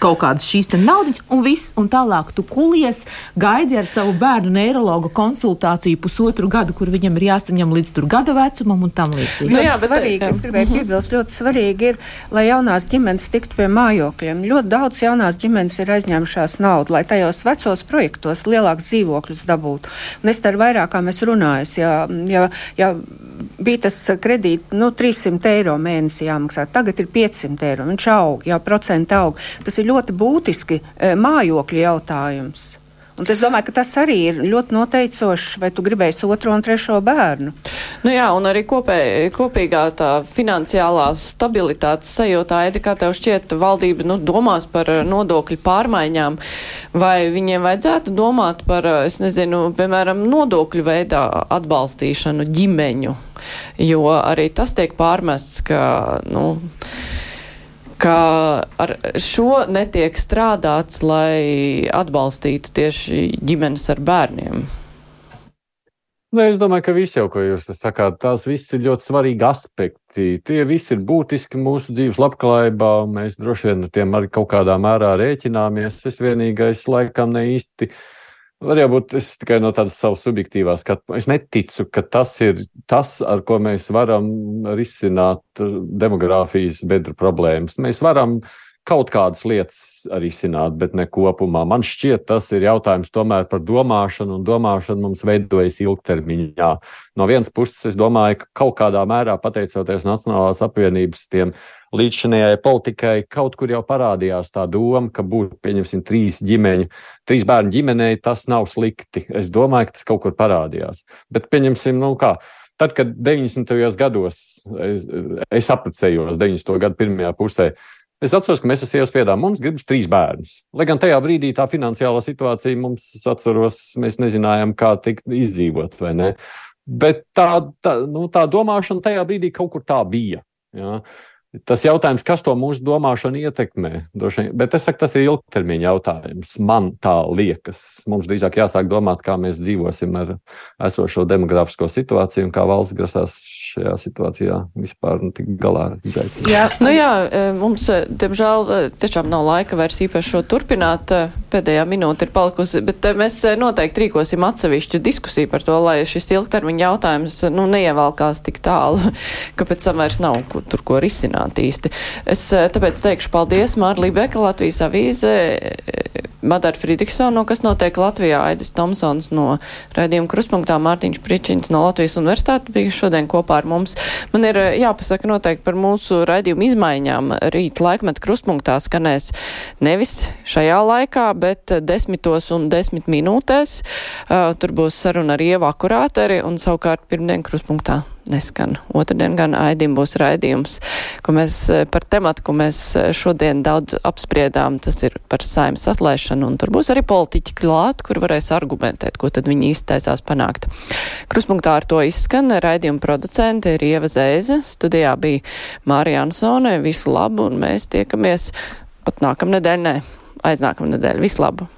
kaut kādas šīs naudas, un viss, un tālāk tu kulies, gaidi ar savu bērnu neiroloģu konsultāciju pusotru gadu, kur viņam ir jāsaņem līdz gada vecumam un tam līdzīgi. Nu, jā, bet svarīgi, es gribēju mhm. piebilst, ļoti svarīgi ir, lai jaunās ģimenes tiktu pie mājokļiem. Ļoti daudz jaunās ģimenes ir aizņēmušās naudu, lai tajos vecos projektos lielākus dzīvokļus dabūtu. Un es te ar vairākām esmu runājis, ja, ja, ja bija tas kredīts, nu, 300 eiro mēnesī jāmaksā, tagad ir 500 eiro, viņš aug, jā, procenti aug. Tas ir ļoti būtiski e, mājokļu jautājums. Un es domāju, ka tas arī ir ļoti noteicošs, vai tu gribēsi otro un trešo bērnu. Nu jā, un arī kopē, kopīgā tā finansiālā stabilitātes sajūta, Aida, kā tev šķiet, valdība nu, domās par nodokļu pārmaiņām, vai viņiem vajadzētu domāt par, es nezinu, piemēram, nodokļu veidā atbalstīšanu ģimeņu, jo arī tas tiek pārmests, ka, nu, ka ar šo netiek strādāts, lai atbalstītu tieši ģimenes ar bērniem? Nē, es domāju, ka viss jau, ko jūs sakāt, tās viss ir ļoti svarīgi aspekti. Tie visi ir būtiski mūsu dzīves labklājībā, un mēs droši vien ar tiem arī kaut kādā mērā rēķināmies. Es vienīgais laikam ne īsti uh, Varbūt es tikai no tādas savas subjektīvās skatu. Es neticu, ka tas ir tas, ar ko mēs varam risināt demogrāfijas bedru problēmas. Mēs varam kaut kādas lietas arī izsināt, bet ne kopumā. Man šķiet, tas ir jautājums tomēr par domāšanu, un domāšana mums veidojas ilgtermiņā. No vienas puses, es domāju, ka kaut kādā mērā pateicoties Nacionālās apvienības tiem līdzšinējai politikai kaut kur jau parādījās tā doma, ka būtu, pieņemsim, trīs ģimeņu, trīs bērnu ģimenei, tas nav slikti. Es domāju, ka tas kaut kur parādījās. Bet, pieņemsim, nu kā. Tad, kad 90. gados es, es apprecējos 90. gadu pirmajā pusē, Es atceros, ka mēs ar sievu spiedām, mums gribas trīs bērnus. Lai gan tajā brīdī tā finansiālā situācija mums, atceros, mēs nezinājām, kā tikt izdzīvot vai ne. Bet tā, tā, nu, tā domāšana tajā brīdī kaut kur tā bija. Ja? Tas jautājums, kas to mūsu domāšanu ietekmē, bet es saku, tas ir ilgtermiņa jautājums. Man tā liekas, mums drīzāk jāsāk domāt, kā mēs dzīvosim ar esošo demografisko situāciju un kā valsts grasās šajā situācijā vispār nu, tik galā ar izaicinājumu. Jā, nu jā, e, mums, e, diemžēl, e, tiešām nav laika vairs īpaši šo turpināt. Pēdējā minūte ir palikusi, bet mēs noteikti rīkosim atsevišķu diskusiju par to, lai šis ilgtermiņa jautājums nu, neievalkās tik tālu, ka pēc tam vairs nav tur ko risināt risināt īsti. Es eh, tāpēc teikšu paldies Mārlī Beka, Latvijas avīze, eh, Madara Friedrichsona, no kas notiek Latvijā, Aidis Tomsons no raidījuma kruspunktā, Mārtiņš Pričins no Latvijas universitātes bija šodien kopā ar mums. Man ir eh, jāpasaka noteikti par mūsu raidījumu izmaiņām. Rīt laikmet kruspunktā skanēs nevis šajā laikā, bet desmitos un desmit minūtēs. Uh, tur būs saruna ar Ievu Akurāteri un savukārt pirmdien kruspunktā neskan. Otradien gan Aidim būs raidījums, ko mēs eh, par tematu, ko mēs eh, šodien daudz apspriedām, tas ir par saimas atlaišanu, un tur būs arī politiķi klāt, kur varēs argumentēt, ko tad viņi iztaisās panākt. Kruspunktā ar to izskan raidījuma producente ir Ieva Zēze, studijā bija Mārija Ansone, visu labu, un mēs tiekamies pat nākamnedēļ, nē, aiznākamnedēļ, visu labu!